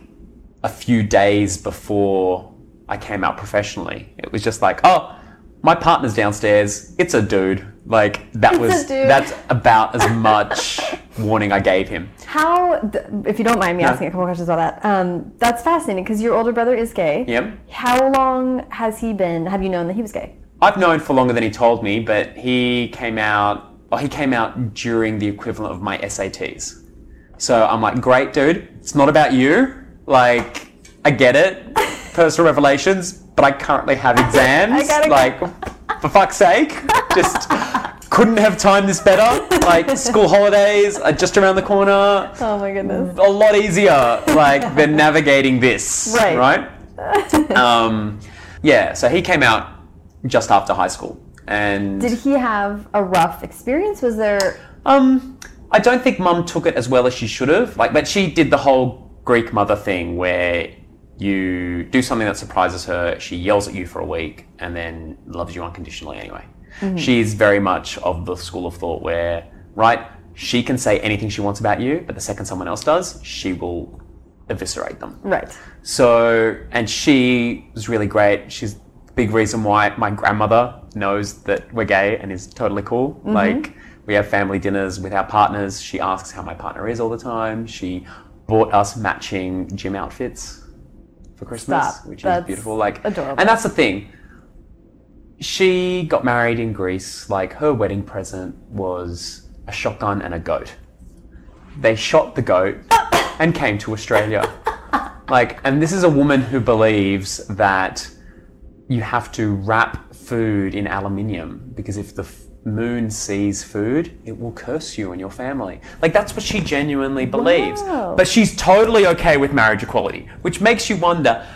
a few days before I came out professionally. It was just like, oh, my partner's downstairs. It's a dude. Like that It's was that's about as [laughs] much warning I gave him. How, if you don't mind me asking a couple questions about that, um, that's fascinating because your older brother is gay. Yep. How long has he been? Have you known that he was gay? I've known for longer than he told me, but he came out. Well, he came out during the equivalent of my SATs. So I'm like, great, dude. It's not about you. Like, I get it. [laughs] Personal revelations, but I currently have [laughs] exams. I gotta go. like, for fuck's sake, just couldn't have timed this better. Like, school holidays are just around the corner. Oh my goodness. A lot easier, like, than [laughs] navigating this. Right. Right. [laughs] um, yeah. So he came out just after high school, and Did he have a rough experience? Was there? um, I don't think Mum took it as well as she should have. Like, but she did the whole Greek mother thing where you do something that surprises her, she yells at you for a week, and then loves you unconditionally anyway. Mm-hmm. She's very much of the school of thought where, right, she can say anything she wants about you, but the second someone else does, she will eviscerate them. Right. So, and she was really great. She's big reason why my grandmother knows that we're gay and is totally cool. Mm-hmm. Like, we have family dinners with our partners. She asks how my partner is all the time. She bought us matching gym outfits for Christmas, Stop. which That's is beautiful. Like, adorable. and that's the thing. She got married in Greece. Like, her wedding present was a shotgun and a goat. They shot the goat and came to Australia. [laughs] Like, and this is a woman who believes that you have to wrap food in aluminium because if the moon sees food, it will curse you and your family. Like, that's what she genuinely believes. Wow. But she's totally okay with marriage equality, which makes you wonder.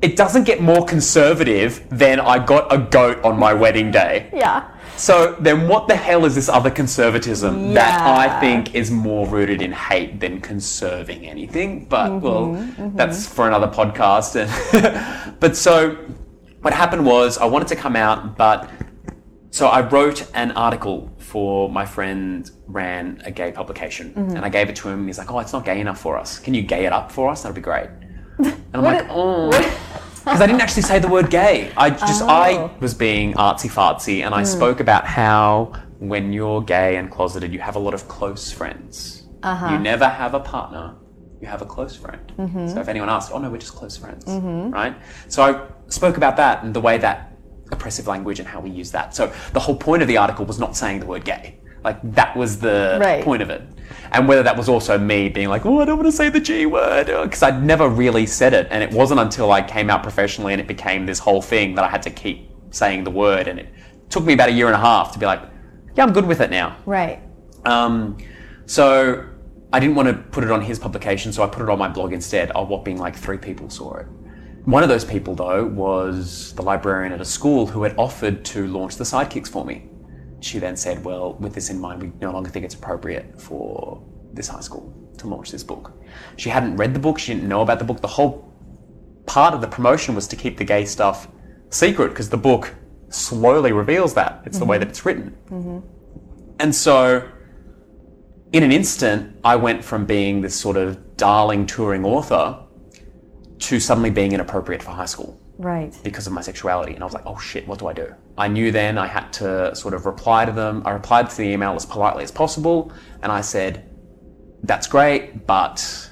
It doesn't get more conservative than I got a goat on my wedding day. Yeah. So then, what the hell is this other conservatism that I think is more rooted in hate than conserving anything? But Mm-hmm, well, that's for another podcast. And [laughs] but so, what happened was I wanted to come out, but so I wrote an article for my friend ran a gay publication, Mm-hmm. and I gave it to him. He's like, "Oh, it's not gay enough for us. Can you gay it up for us? That'd be great." [laughs] And I'm like, did- "Oh." [laughs] Because I didn't actually say the word gay. I just I Oh. was being artsy fartsy, and I spoke about how when you're gay and closeted, you have a lot of close friends. Uh-huh. You never have a partner. You have a close friend. Mm-hmm. So if anyone asks, oh no, we're just close friends, right? So I spoke about that and the way that oppressive language and how we use that. So the whole point of the article was not saying the word gay. Like that was the Right. point of it. And whether that was also me being like, oh, I don't want to say the G word, because I'd never really said it. And it wasn't until I came out professionally and it became this whole thing that I had to keep saying the word. And it took me about a year and a half to be like, yeah, I'm good with it now. Right. Um, so I didn't want to put it on his publication, so I put it on my blog instead. A whopping like three people saw it. One of those people, though, was the librarian at a school who had offered to launch the sidekicks for me. She then said, Well, with this in mind, we no longer think it's appropriate for this high school to launch this book. She hadn't read the book, she didn't know about the book. The whole part of the promotion was to keep the gay stuff secret because the book slowly reveals that. It's the way mm-hmm. that it's written. Mm-hmm. And so, in an instant, I went from being this sort of darling touring author to suddenly being inappropriate for high school Right. because of my sexuality. And I was like, oh shit, what do I do? I knew then I had to sort of reply to them. I replied to the email as politely as possible. And I said, that's great, but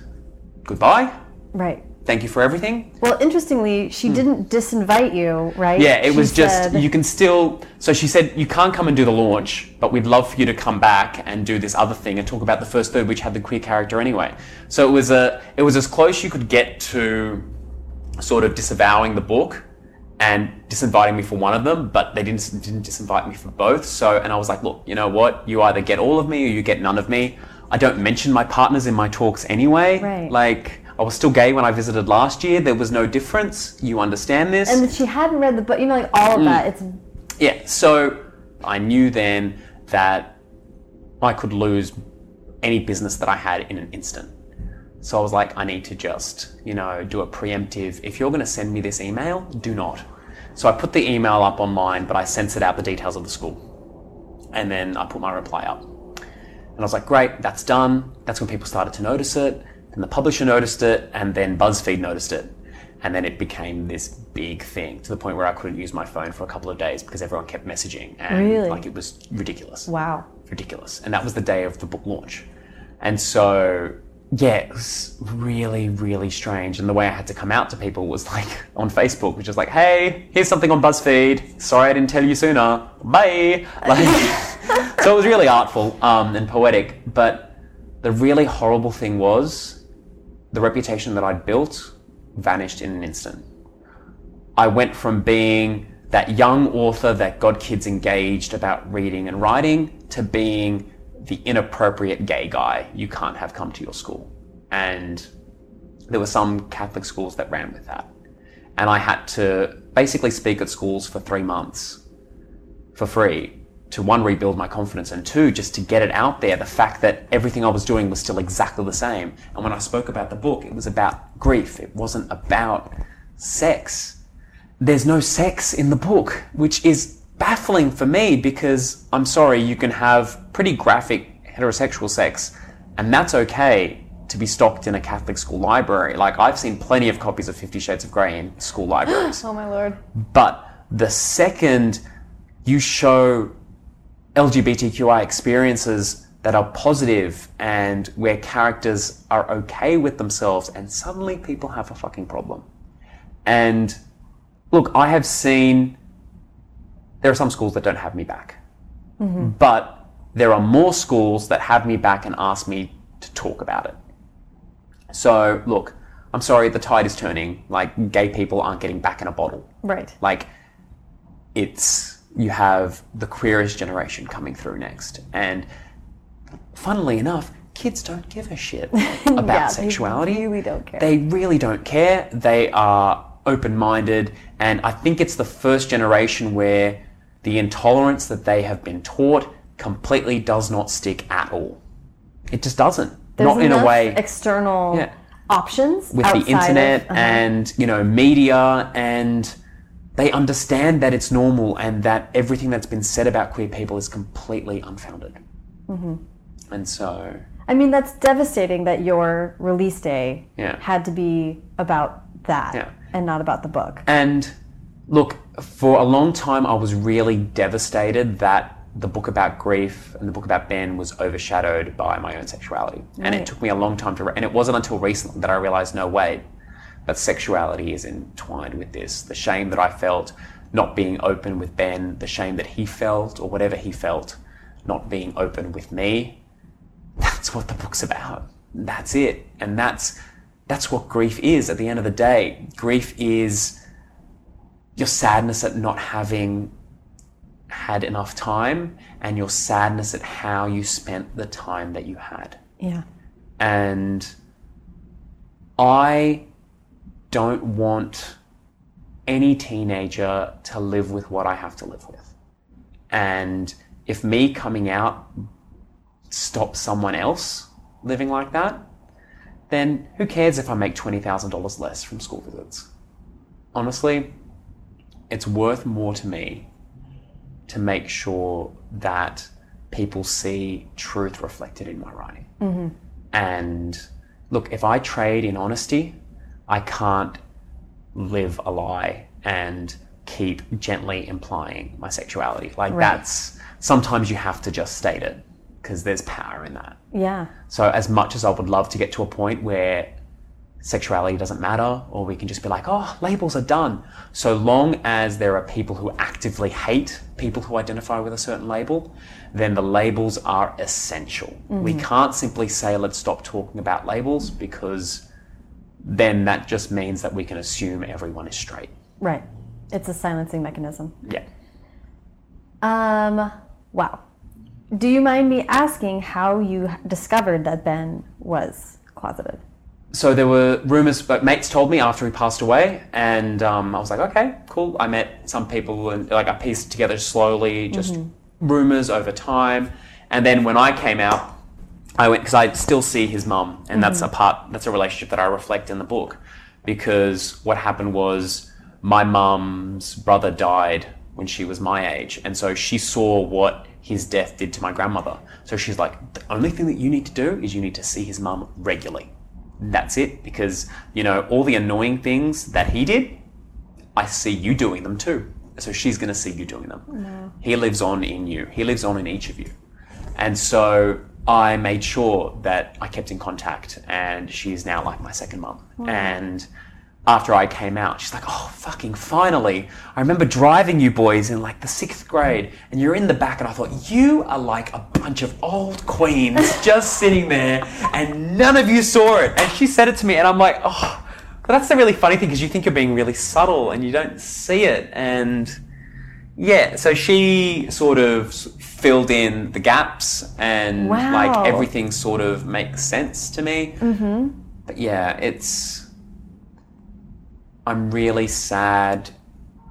goodbye. Right. Thank you for everything. Well, interestingly, she didn't disinvite you, right? Hmm. Yeah, it She was just, said- you can still. So she said, you can't come and do the launch, but we'd love for you to come back and do this other thing and talk about the first third, which had the queer character anyway. So it was a, it was as close you could get to sort of disavowing the book and disinviting me for one of them, but they didn't didn't disinvite me for both. So and I was like, look, you know what? You either get all of me or you get none of me. I don't mention my partners in my talks anyway. Right. Like I was still gay when I visited last year. There was no difference. You understand this? and she hadn't read the book. You know, like all of Mm. that. It's Yeah, so I knew then that I could lose any business that I had in an instant. So I was like, I need to just, you know, do a preemptive. If you're going to send me this email, do not. So I put the email up online, but I censored out the details of the school. And then I put my reply up. And I was like, great, that's done. That's when people started to notice it. Then the publisher noticed it, and then BuzzFeed noticed it. And then it became this big thing to the point where I couldn't use my phone for a couple of days because everyone kept messaging. And Really? like it was ridiculous Wow. ridiculous. And that was the day of the book launch. And so, yeah, it was really, really strange. And the way I had to come out to people was like [laughs] on Facebook, which was like, hey, here's something on BuzzFeed. Sorry I didn't tell you sooner. Bye. [laughs] Like, so it was really artful um, and poetic. But the really horrible thing was the reputation that I'd built vanished in an instant. I went from being that young author that got kids engaged about reading and writing to being the inappropriate gay guy you can't have come to your school. And there were some Catholic schools that ran with that. And I had to basically speak at schools for three months for free to one, rebuild my confidence, and two, just to get it out there the fact that everything I was doing was still exactly the same. And when I spoke about the book, it was about grief, it wasn't about sex. There's no sex in the book, which is baffling for me because I'm sorry, you can have pretty graphic heterosexual sex, and that's okay to be stocked in a Catholic school library. Like, I've seen plenty of copies of Fifty Shades of Grey in school libraries. [gasps] Oh my lord. But the second you show LGBTQI experiences that are positive and where characters are okay with themselves, and suddenly people have a fucking problem. And look, I have seen there are some schools that don't have me back, mm-hmm. but there are more schools that have me back and ask me to talk about it. So, look, I'm sorry, the tide is turning. Like, gay people aren't getting back in a bottle Right. like it's you have the queerest generation coming through next. And funnily enough kids don't give a shit [laughs] about Yeah, they sexuality. really don't care. they really don't care. They are open-minded. And i think it's the first generation where the intolerance that they have been taught completely does not stick at all. It just doesn't. There's not in a way. external Yeah. options with the internet of, uh-huh. and you know media and they understand that it's normal and that everything that's been said about queer people is completely unfounded Mm-hmm. and so I mean, that's devastating that your release day Yeah. had to be about that Yeah. and not about the book. and look for a long time i was really devastated that the book about grief and the book about ben was overshadowed by my own sexuality and it took me a long time to re- and it wasn't until recently that i realized no wait that sexuality is entwined with this. The shame that I felt not being open with Ben, the shame that he felt, or whatever he felt, not being open with me. That's what the book's about. That's it. And that's that's what grief is at the end of the day. Grief is your sadness at not having had enough time and your sadness at how you spent the time that you had. Yeah. And I don't want any teenager to live with what I have to live with. And if me coming out stops someone else living like that, then who cares if I make $20,000 less from school visits? Honestly, it's worth more to me to make sure that people see truth reflected in my writing. Mm-hmm. And look, if I trade in honesty, I can't live a lie and keep gently implying my sexuality. Like Right. that's sometimes you have to just state it because there's power in that. Yeah. So as much as I would love to get to a point where sexuality doesn't matter or we can just be like, oh, labels are done. So long as there are people who actively hate people who identify with a certain label, then the labels are essential. We mm-hmm. can't simply say, let's stop talking about labels because then that just means that we can assume everyone is straight. Right. It's a silencing mechanism. Yeah. Um, wow. Do you mind me asking how you discovered that Ben was closeted? so there were rumors, but mates told me after he passed away, and um, I was like, okay, cool. I met some people, and like I pieced together slowly, just rumors over time. And then when I came out, I went because I still see his mum, and that's a mm-hmm. part. That's a relationship that I reflect in the book, because what happened was my mum's brother died when she was my age, and so she saw what his death did to my grandmother. So she's like, the only thing that you need to do is you need to see his mum regularly. That's it, because you know all the annoying things that he did, I see you doing them too. So she's going to see you doing them. He lives on in you. He lives on in each of you. And so I made sure that I kept in contact, and she's now like my second mum. And after I came out, she's like, "Oh, fucking finally!" I remember driving you boys in like the sixth grade, and you're in the back, and I thought you are like a bunch of old queens [laughs] just sitting there, and none of you saw it. And she said it to me, and I'm like, "Oh." But that's the really funny thing because you think you're being really subtle and you don't see it. And yeah, so she sort of filled in the gaps and Wow. like everything sort of makes sense to me. Mm-hmm. But yeah, it's. I'm really sad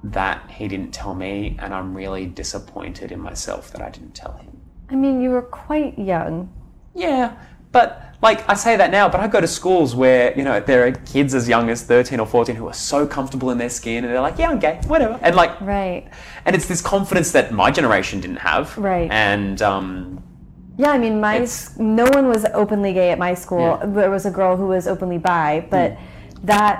that he didn't tell me, and I'm really disappointed in myself that I didn't tell him. I mean, you were quite young. Yeah, but like I say that now, but I go to schools where you know there are kids as young as thirteen or fourteen who are so comfortable in their skin, and they're like, "Yeah, I'm gay, whatever," and like, Right. and it's this confidence that my generation didn't have, Right. And um, Yeah, I mean, my no one was openly gay at my school. Yeah. There was a girl who was openly bi, but that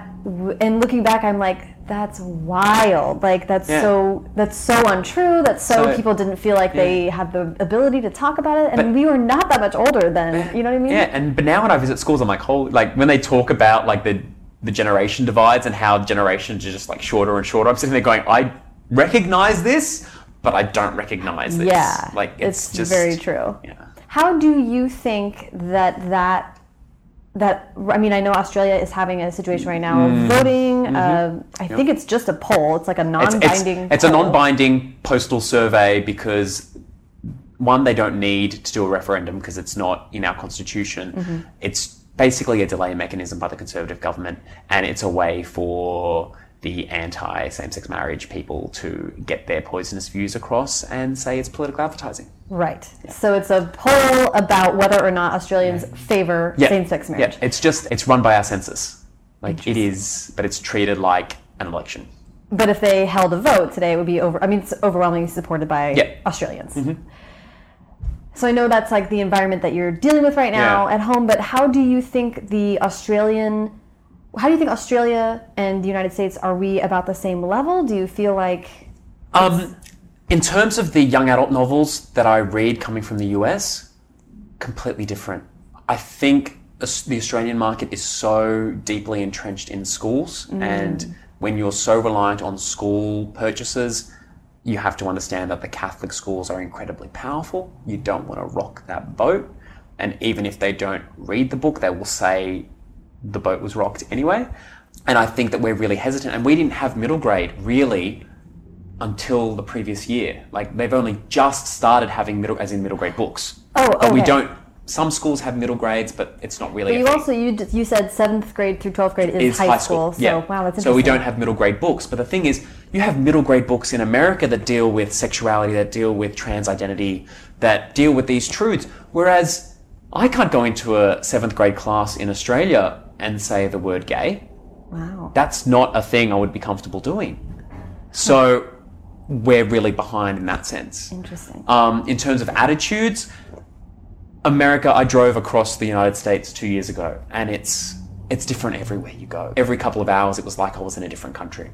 and looking back, I'm like, that's wild. Like that's Yeah. so that's so untrue. That's so, So- people didn't feel like they had the ability to talk about it, and But- we were not that much older then. You know what I mean? yeah, and but now when I visit schools, I'm like, holy, like when they talk about like the the generation divides and how generations are just like shorter and shorter, I'm sitting there going, I recognize this, but I don't recognize this. Yeah, like it's, just very true. Yeah. How do you think that that that I mean I know Australia is having a situation right now of voting. Um, I think it's just a poll. It's like a Mm-hmm. Non-binding. it's, it's a non-binding postal survey because one, they don't need to do a referendum because it's not in our constitution. Mm-hmm. It's basically a delay mechanism by the Conservative government, and it's a way for the anti-same-sex marriage people to get their poisonous views across and say it's political advertising. Right. So it's a poll about whether or not Australians favor Yeah. same-sex marriage. Yeah, it's just it's run by our census. Like it is, but it's treated like an election. But if they held a vote today, it would be over. I mean, it's overwhelmingly supported by Yeah. Mm-hmm. Australians. So I know that's like the environment that you're dealing with right now Yeah. at home. But how do you think the Australian, how do you think Australia and the United States are we about the same level? Do you feel like Um, in terms of the young adult novels that I read coming from the US, completely different. I think the Australian market is so deeply entrenched in schools, and when you're so reliant on school purchases, you have to understand that the Catholic schools are incredibly powerful. You don't want to rock that boat, and even if they don't read the book, they will say the boat was rocked anyway. And I think that we're really hesitant, and we didn't have middle grade really until the previous year. Like they've only just started having middle, as in middle grade books. Oh, okay. But we don't. Some schools have middle grades, but it's not really. But you also you you said seventh grade through twelfth grade is, Is high, school. So yeah. wow, that's interesting. so we don't have middle grade books. But the thing is, you have middle grade books in America that deal with sexuality, that deal with trans identity, that deal with these truths. Whereas I can't go into a seventh grade class in Australia and say the word gay. Wow. That's not a thing I would be comfortable doing. So we're really behind in that sense. Interesting. Um, in terms of attitudes, America, I drove across the United States two years ago, and it's it's different everywhere you go. Every couple of hours, it was like I was in a different country.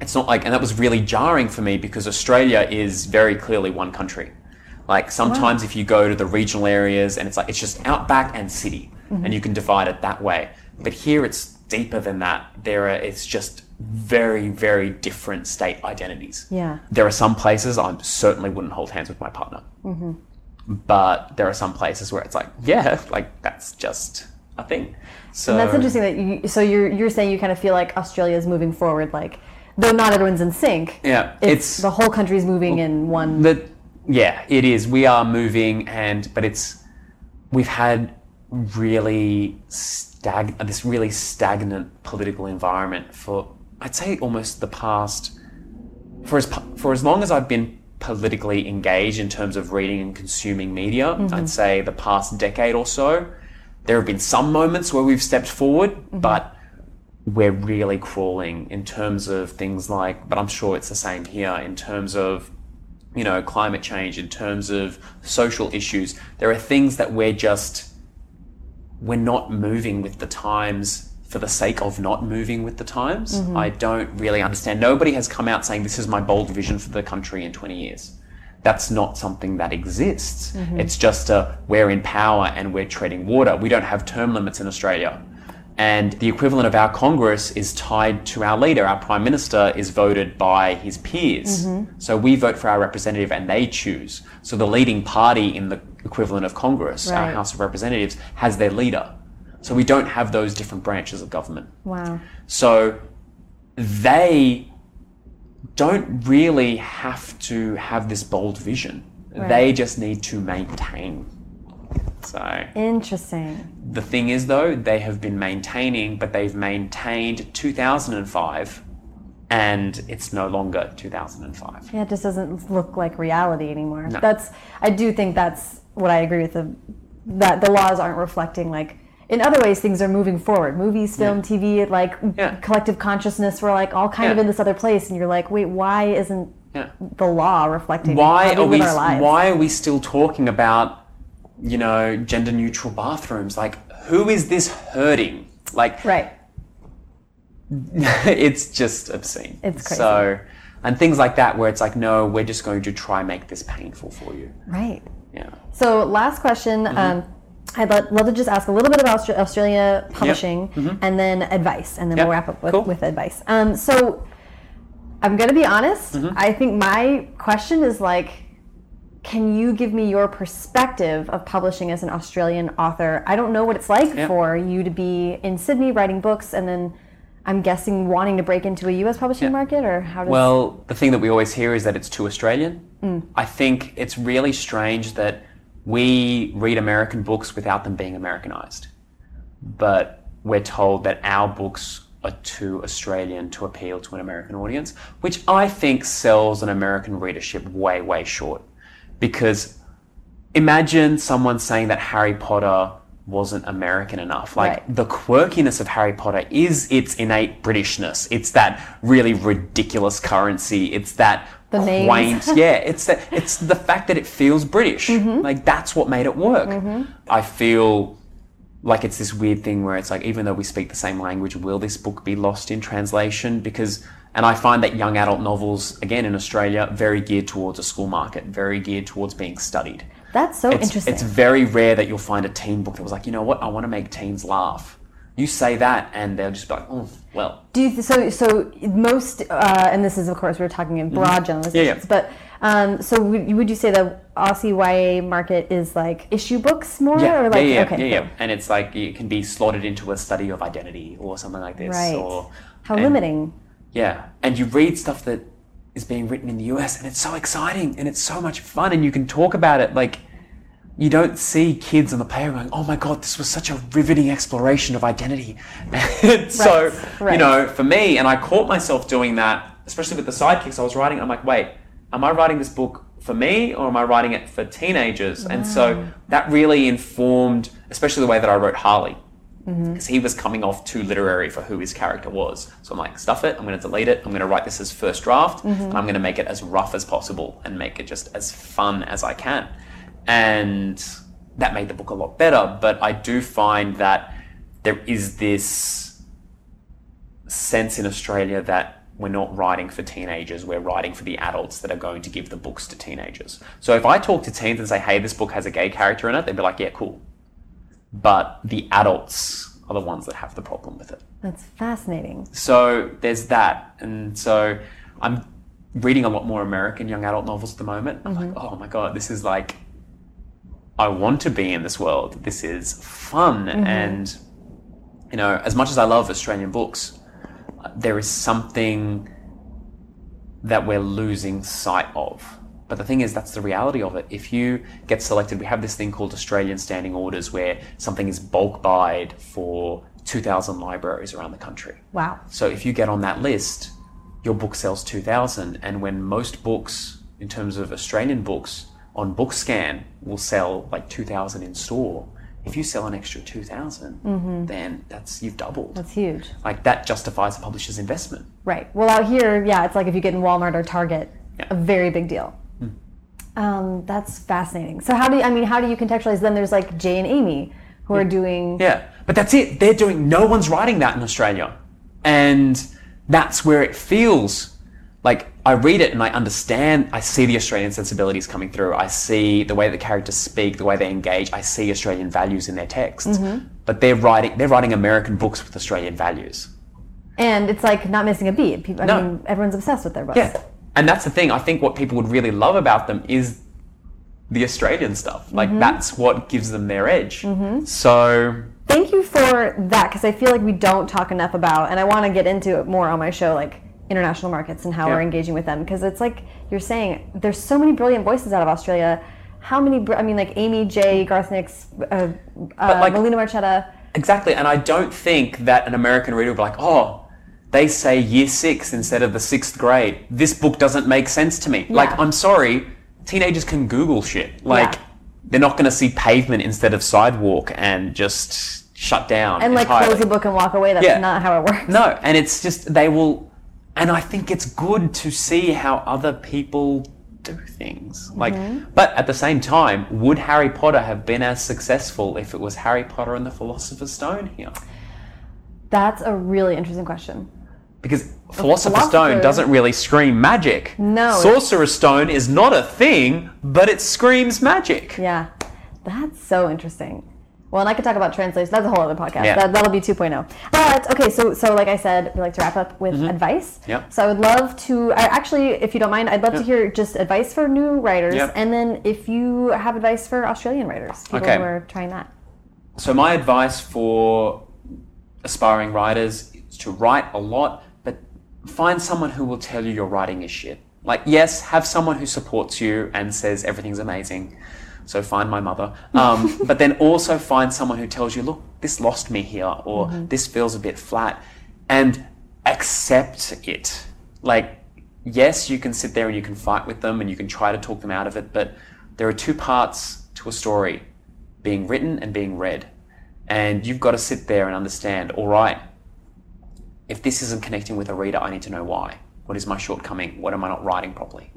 It's not like, and that was really jarring for me because Australia is very clearly one country. Like sometimes if you go to the regional areas, and it's like it's just outback and city, and you can divide it that way. But here, it's deeper than that. There are it's just very very different state identities Yeah. there are some places I certainly wouldn't hold hands with my partner. Mm-hmm. But there are some places where it's like, yeah, like that's just a thing. So And that's interesting that you. So you're you're saying you kind of feel like Australia is moving forward, like though not everyone's in sync. Yeah, it's, it's- the whole country's moving in one. The, yeah, it is. We are moving, and but it's we've had really stag this really stagnant political environment for I'd say almost the past for as for as long as I've been politically engaged in terms of reading and consuming media. Mm-hmm. I'd say the past decade or so, there have been some moments where we've stepped forward, Mm-hmm. but we're really crawling in terms of things like, but I'm sure it's the same here in terms of, you know, climate change, in terms of social issues. There are things that we're just, we're not moving with the times for the sake of not moving with the times. Mm-hmm. I don't really understand. Nobody has come out saying this is my bold vision for the country in 20 years. That's not something that exists. Mm-hmm. It's just a we're in power and we're treading water. We don't have term limits in Australia. And the equivalent of our Congress is tied to our leader. Our Prime Minister is voted by his peers. Mm-hmm. So we vote for our representative and they choose. So the leading party in the equivalent of Congress, our House of Representatives, has their leader. So we don't have those different branches of government. Wow. So they don't really have to have this bold vision. They just need to maintain. So Interesting. the thing is, though, they have been maintaining, but they've maintained 2005, and it's no longer 2005. Yeah, it just doesn't look like reality anymore. That's I do think that's what I agree with the that the laws aren't reflecting like in other ways things are moving forward. Movies, film, TV, like Yeah. collective consciousness, we're like all kind of in this other place and you're like, wait, why isn't Yeah. the law reflecting Why are we we? our lives? Why are we still talking about, you know, gender-neutral bathrooms? Like, who is this hurting? Like, Right. [laughs] it's just obscene. It's crazy. So, and things like that, where it's like, no, we're just going to try make this painful for you. Right. So, last question. Mm-hmm. Um, I'd lo- love to just ask a little bit about Austra- Australia publishing and then advice, and then Mm-hmm. Yep. we'll wrap up with, Cool. with advice. Um, so, I'm going to be honest. Mm-hmm. I think my question is like, can you give me your perspective of publishing as an Australian author? I don't know what it's like Yeah. for you to be in Sydney writing books and then I'm guessing wanting to break into a US publishing Yeah. market, or how does Well, the thing that we always hear is that it's too Australian. Mm. I think it's really strange that we read American books without them being Americanized. But we're told that our books are too Australian to appeal to an American audience, which I think sells an American readership way, way short. Because imagine someone saying that Harry Potter wasn't American enough. Like Right. the quirkiness of Harry Potter is its innate Britishness. It's that really ridiculous currency. It's that The quaint. [laughs] yeah, it's that. It's the fact that it feels British. Mm-hmm. Like that's what made it work. I feel like it's this weird thing where it's like even though we speak the same language, will this book be lost in translation? Because and I find that young adult novels, again in Australia, very geared towards a school market, very geared towards being studied. that's so It's, interesting. it's very rare that you'll find a teen book that was like, you know what, I want to make teens laugh. You say that, and they'll just be like, oh, well, Do you, so so most uh, and this is of course we're talking in broad generalizations, Mm-hmm. Yeah, yeah. but um, so would, would you say the Aussie YA market is like issue books more yeah, or like yeah, yeah, okay yeah, cool. yeah. And it's like it can be slotted into a study of identity or something like this. right Or, how and- limiting Yeah, and you read stuff that is being written in the US, and it's so exciting and it's so much fun, and you can talk about it like you don't see kids on the playground going, "Oh my god, this was such a riveting exploration of identity." [laughs] And so, right. you know, for me, and I caught myself doing that, especially with the sidekicks I was writing. I'm like, wait, am I writing this book for me, or am I writing it for teenagers? And so mm. that really informed, especially the way that I wrote Harley mm-hmm. because he was coming off too literary for who his character was. So I'm like, stuff it. I'm going to delete it. I'm going to write this as first draft, mm-hmm. and I'm going to make it as rough as possible and make it just as fun as I can. And that made the book a lot better. But I do find that there is this sense in Australia that we're not writing for teenagers, we're writing for the adults that are going to give the books to teenagers. So if I talk to teens and say, hey, this book has a gay character in it, they'd be like, yeah, cool but the adults are the ones that have the problem with it. that's fascinating So there's that. And so I'm reading a lot more American young adult novels at the moment. I'm like, mm-hmm. oh my God, this is like, I want to be in this world. This is fun. Mm-hmm. And, you know, as much as I love Australian books, there is something that we're losing sight of. But the thing is, that's the reality of it. If you get selected, we have this thing called Australian Standing Orders where something is bulk buyed for 2,000 libraries around the country. wow So if you get on that list, your book sells 2,000. And when most books, in terms of Australian books on BookScan will sell like 2,000 in store. If you sell an extra 2,000, then that's you've doubled. Mm-hmm. That's huge. like that justifies a publisher's investment. Right. Well, out here, yeah, it's like if you get in Walmart or Target, Yeah. a very big deal. Um, that's fascinating. So how do you, I mean, how do you contextualize? Then there's like Jay and Amie who are doing. Yeah, but that's it. They're doing. No one's writing that in Australia, and that's where it feels like I read it and I understand. I see the Australian sensibilities coming through. I see the way the characters speak, the way they engage. I see Australian values in their texts. Mm-hmm. But they're writing. They're writing American books with Australian values. And it's like not missing a beat. People, I No. mean, everyone's obsessed with their books. Yeah, and that's the thing. I think what people would really love about them is the Australian stuff. Like mm-hmm. that's what gives them their edge. Mm-hmm. So Thank you for that because I feel like we don't talk enough about, and I want to get into it more on my show, like international markets and how Yeah. we're engaging with them. Because it's like you're saying, there's so many brilliant voices out of Australia. How many? br- I mean, like Amie J. Garth Nix, uh, uh, like- Melina Marchetta. Exactly, and I don't think that an American reader will be like, oh, they say year six instead of the sixth grade. This book doesn't make sense to me. Like, I'm sorry, teenagers can Google shit. Like, Yeah. they're not going to see pavement instead of sidewalk and just shut down. And like entirely. close the book and walk away. That's Yeah. not how it works. No, and it's just they will, and I think it's good to see how other people do things. Like, mm-hmm. but at the same time, would Harry Potter have been as successful if it was Harry Potter and the Philosopher's Stone here? That's a really interesting question. Because Philosopher's philosopher- Stone doesn't really scream magic. No. Sorcerer's Stone is not a thing, but it screams magic. Yeah, that's so interesting. Well, and I could talk about translation. That's a whole other podcast. Yeah. That, that'll be 2.0. But okay, so so like I said, we like to wrap up with advice. Mm-hmm. Yep. So I would love to. I actually, if you don't mind, I'd love to hear just advice for new writers, Yep. and then if you have advice for Australian writers, people Okay. who are trying that. So my advice for aspiring writers is to write a lot, but find someone who will tell you your writing is shit. Like, yes, have someone who supports you and says everything's amazing. So find my mother. Um, [laughs] but then also find someone who tells you, look, this lost me here, or this feels a bit flat, and accept it. Like, yes, you can sit there and you can fight with them and you can try to talk them out of it, but there are two parts to a story being written and being read. And you've got to sit there and understand, all right, if this isn't connecting with a reader, I need to know why. What is my shortcoming? What am I not writing properly?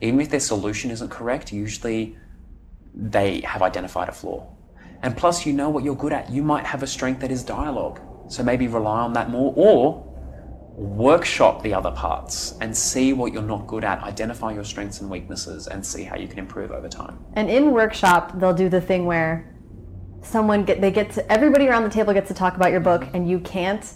Even if their solution isn't correct, usually they have identified a flaw. And plus, you know what you're good at. You might have a strength that is dialogue. So maybe rely on that more or workshop the other parts and see what you're not good at. Identify your strengths and weaknesses and see how you can improve over time. And in workshop, they'll do the thing where someone get they get to everybody around the table gets to talk about your book, and you can't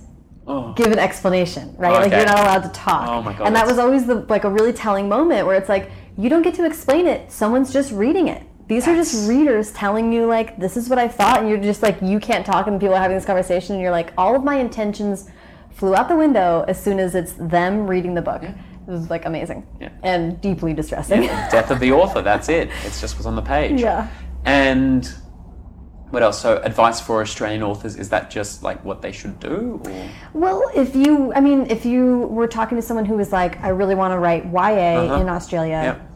Oh. give an explanation, right? Like you're not allowed to talk. Oh my God, And that was always the like a really telling moment where it's like you don't get to explain it. Someone's just reading it. These are just readers telling you like this is what I thought, and you're just like you can't talk, and people are having this conversation, and you're like all of my intentions flew out the window as soon as it's them reading the book. It was like amazing Yeah. and deeply distressing. Death of the author, that's it. It's just what's on the page. Yeah. And what else? So, advice for Australian authors is that just like what they should do? Or? Well, if you, I mean, if you were talking to someone who was like, I really want to write YA Uh-huh. in Australia, Yep.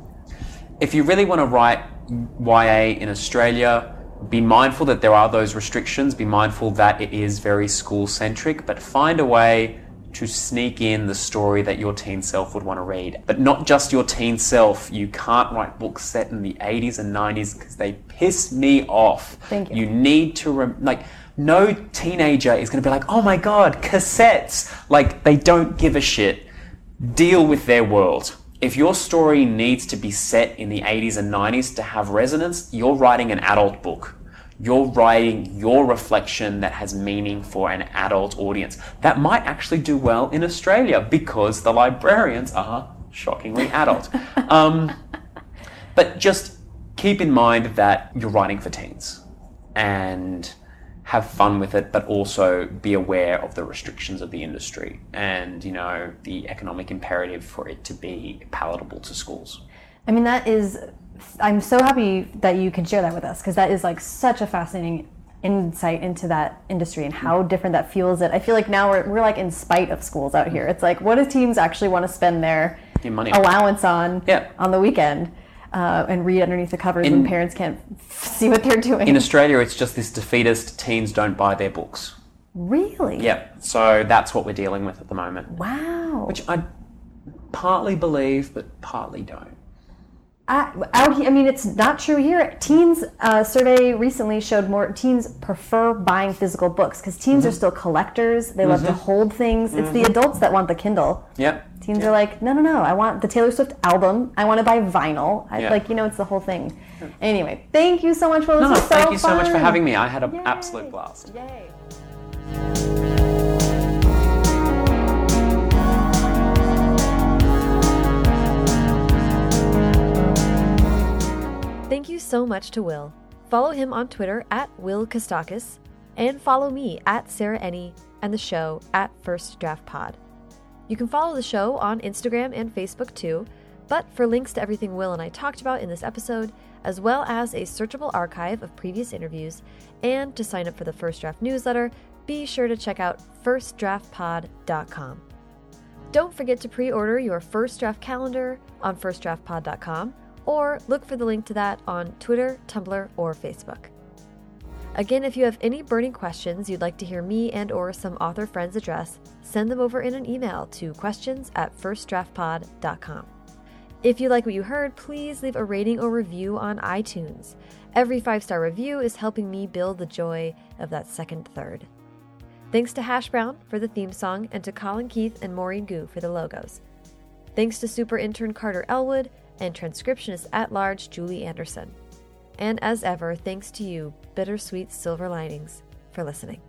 If you really want to write YA in Australia, be mindful that there are those restrictions. Be mindful that it is very school centric, but find a way to sneak in the story that your teen self would want to read. But not just your teen self. You can't write books set in the 80s and 90s because they piss me off. Thank you. You need to, rem- like, no teenager is going to be like, oh my god, cassettes. Like, they don't give a shit deal with their world. If your story needs to be set in the 80s and 90s to have resonance, you're writing an adult book. You're writing your reflection that has meaning for an adult audience. That might actually do well in Australia because the librarians are shockingly adult. [laughs] um, but just keep in mind that you're writing for teens and have fun with it, but also be aware of the restrictions of the industry and, you know, the economic imperative for it to be palatable to schools. I mean, that is, I'm so happy that you can share that with us because that is like such a fascinating insight into that industry and how different that fuels it. I feel like now we're, we're like in spite of schools out here. It's like, what do teams actually want to spend their Your money allowance on Yeah. on the weekend uh, and read underneath the covers when In- parents can't f- see what they're doing. In Australia, it's just this defeatist teens don't buy their books. really? Yeah, so that's what we're dealing with at the moment. Wow. Which I partly believe, but partly don't. I, out here, I mean, it's not true here. Teens uh, survey recently showed more teens prefer buying physical books because teens are Mm-hmm. still collectors. They love to hold things. It's the adults that want the Kindle. Yep. Teens are like, no, no, no. I want the Taylor Swift album. I want to buy vinyl. I, Yeah. Like, you know, it's the whole thing. Anyway, thank you so much, for listening. No, was so thank you so much for having me. I had an Yay. absolute blast. Yay. Thank you so much to Will. Follow him on Twitter at Will Kostakis and follow me at Sarah Enni and the show at First Draft Pod. You can follow the show on Instagram and Facebook too, but for links to everything Will and I talked about in this episode, as well as a searchable archive of previous interviews, and to sign up for the First Draft newsletter, be sure to check out firstdraftpod.com. Don't forget to pre order your first draft calendar on firstdraftpod.com or look for the link to that on Twitter, Tumblr, or Facebook. Again, if you have any burning questions you'd like to hear me and or some author friends address, send them over in an email to questions at firstdraftpod.com. If you like what you heard, please leave a rating or review on iTunes. Every five-star review is helping me build the joy of that second third. Thanks to Hash Brown for the theme song and to Colin Keith and Maureen Goo for the logos. Thanks to super intern Carter Elwood and transcriptionist at large Julie Anderson. And as ever, thanks to you, Bittersweet Silver Linings, for listening.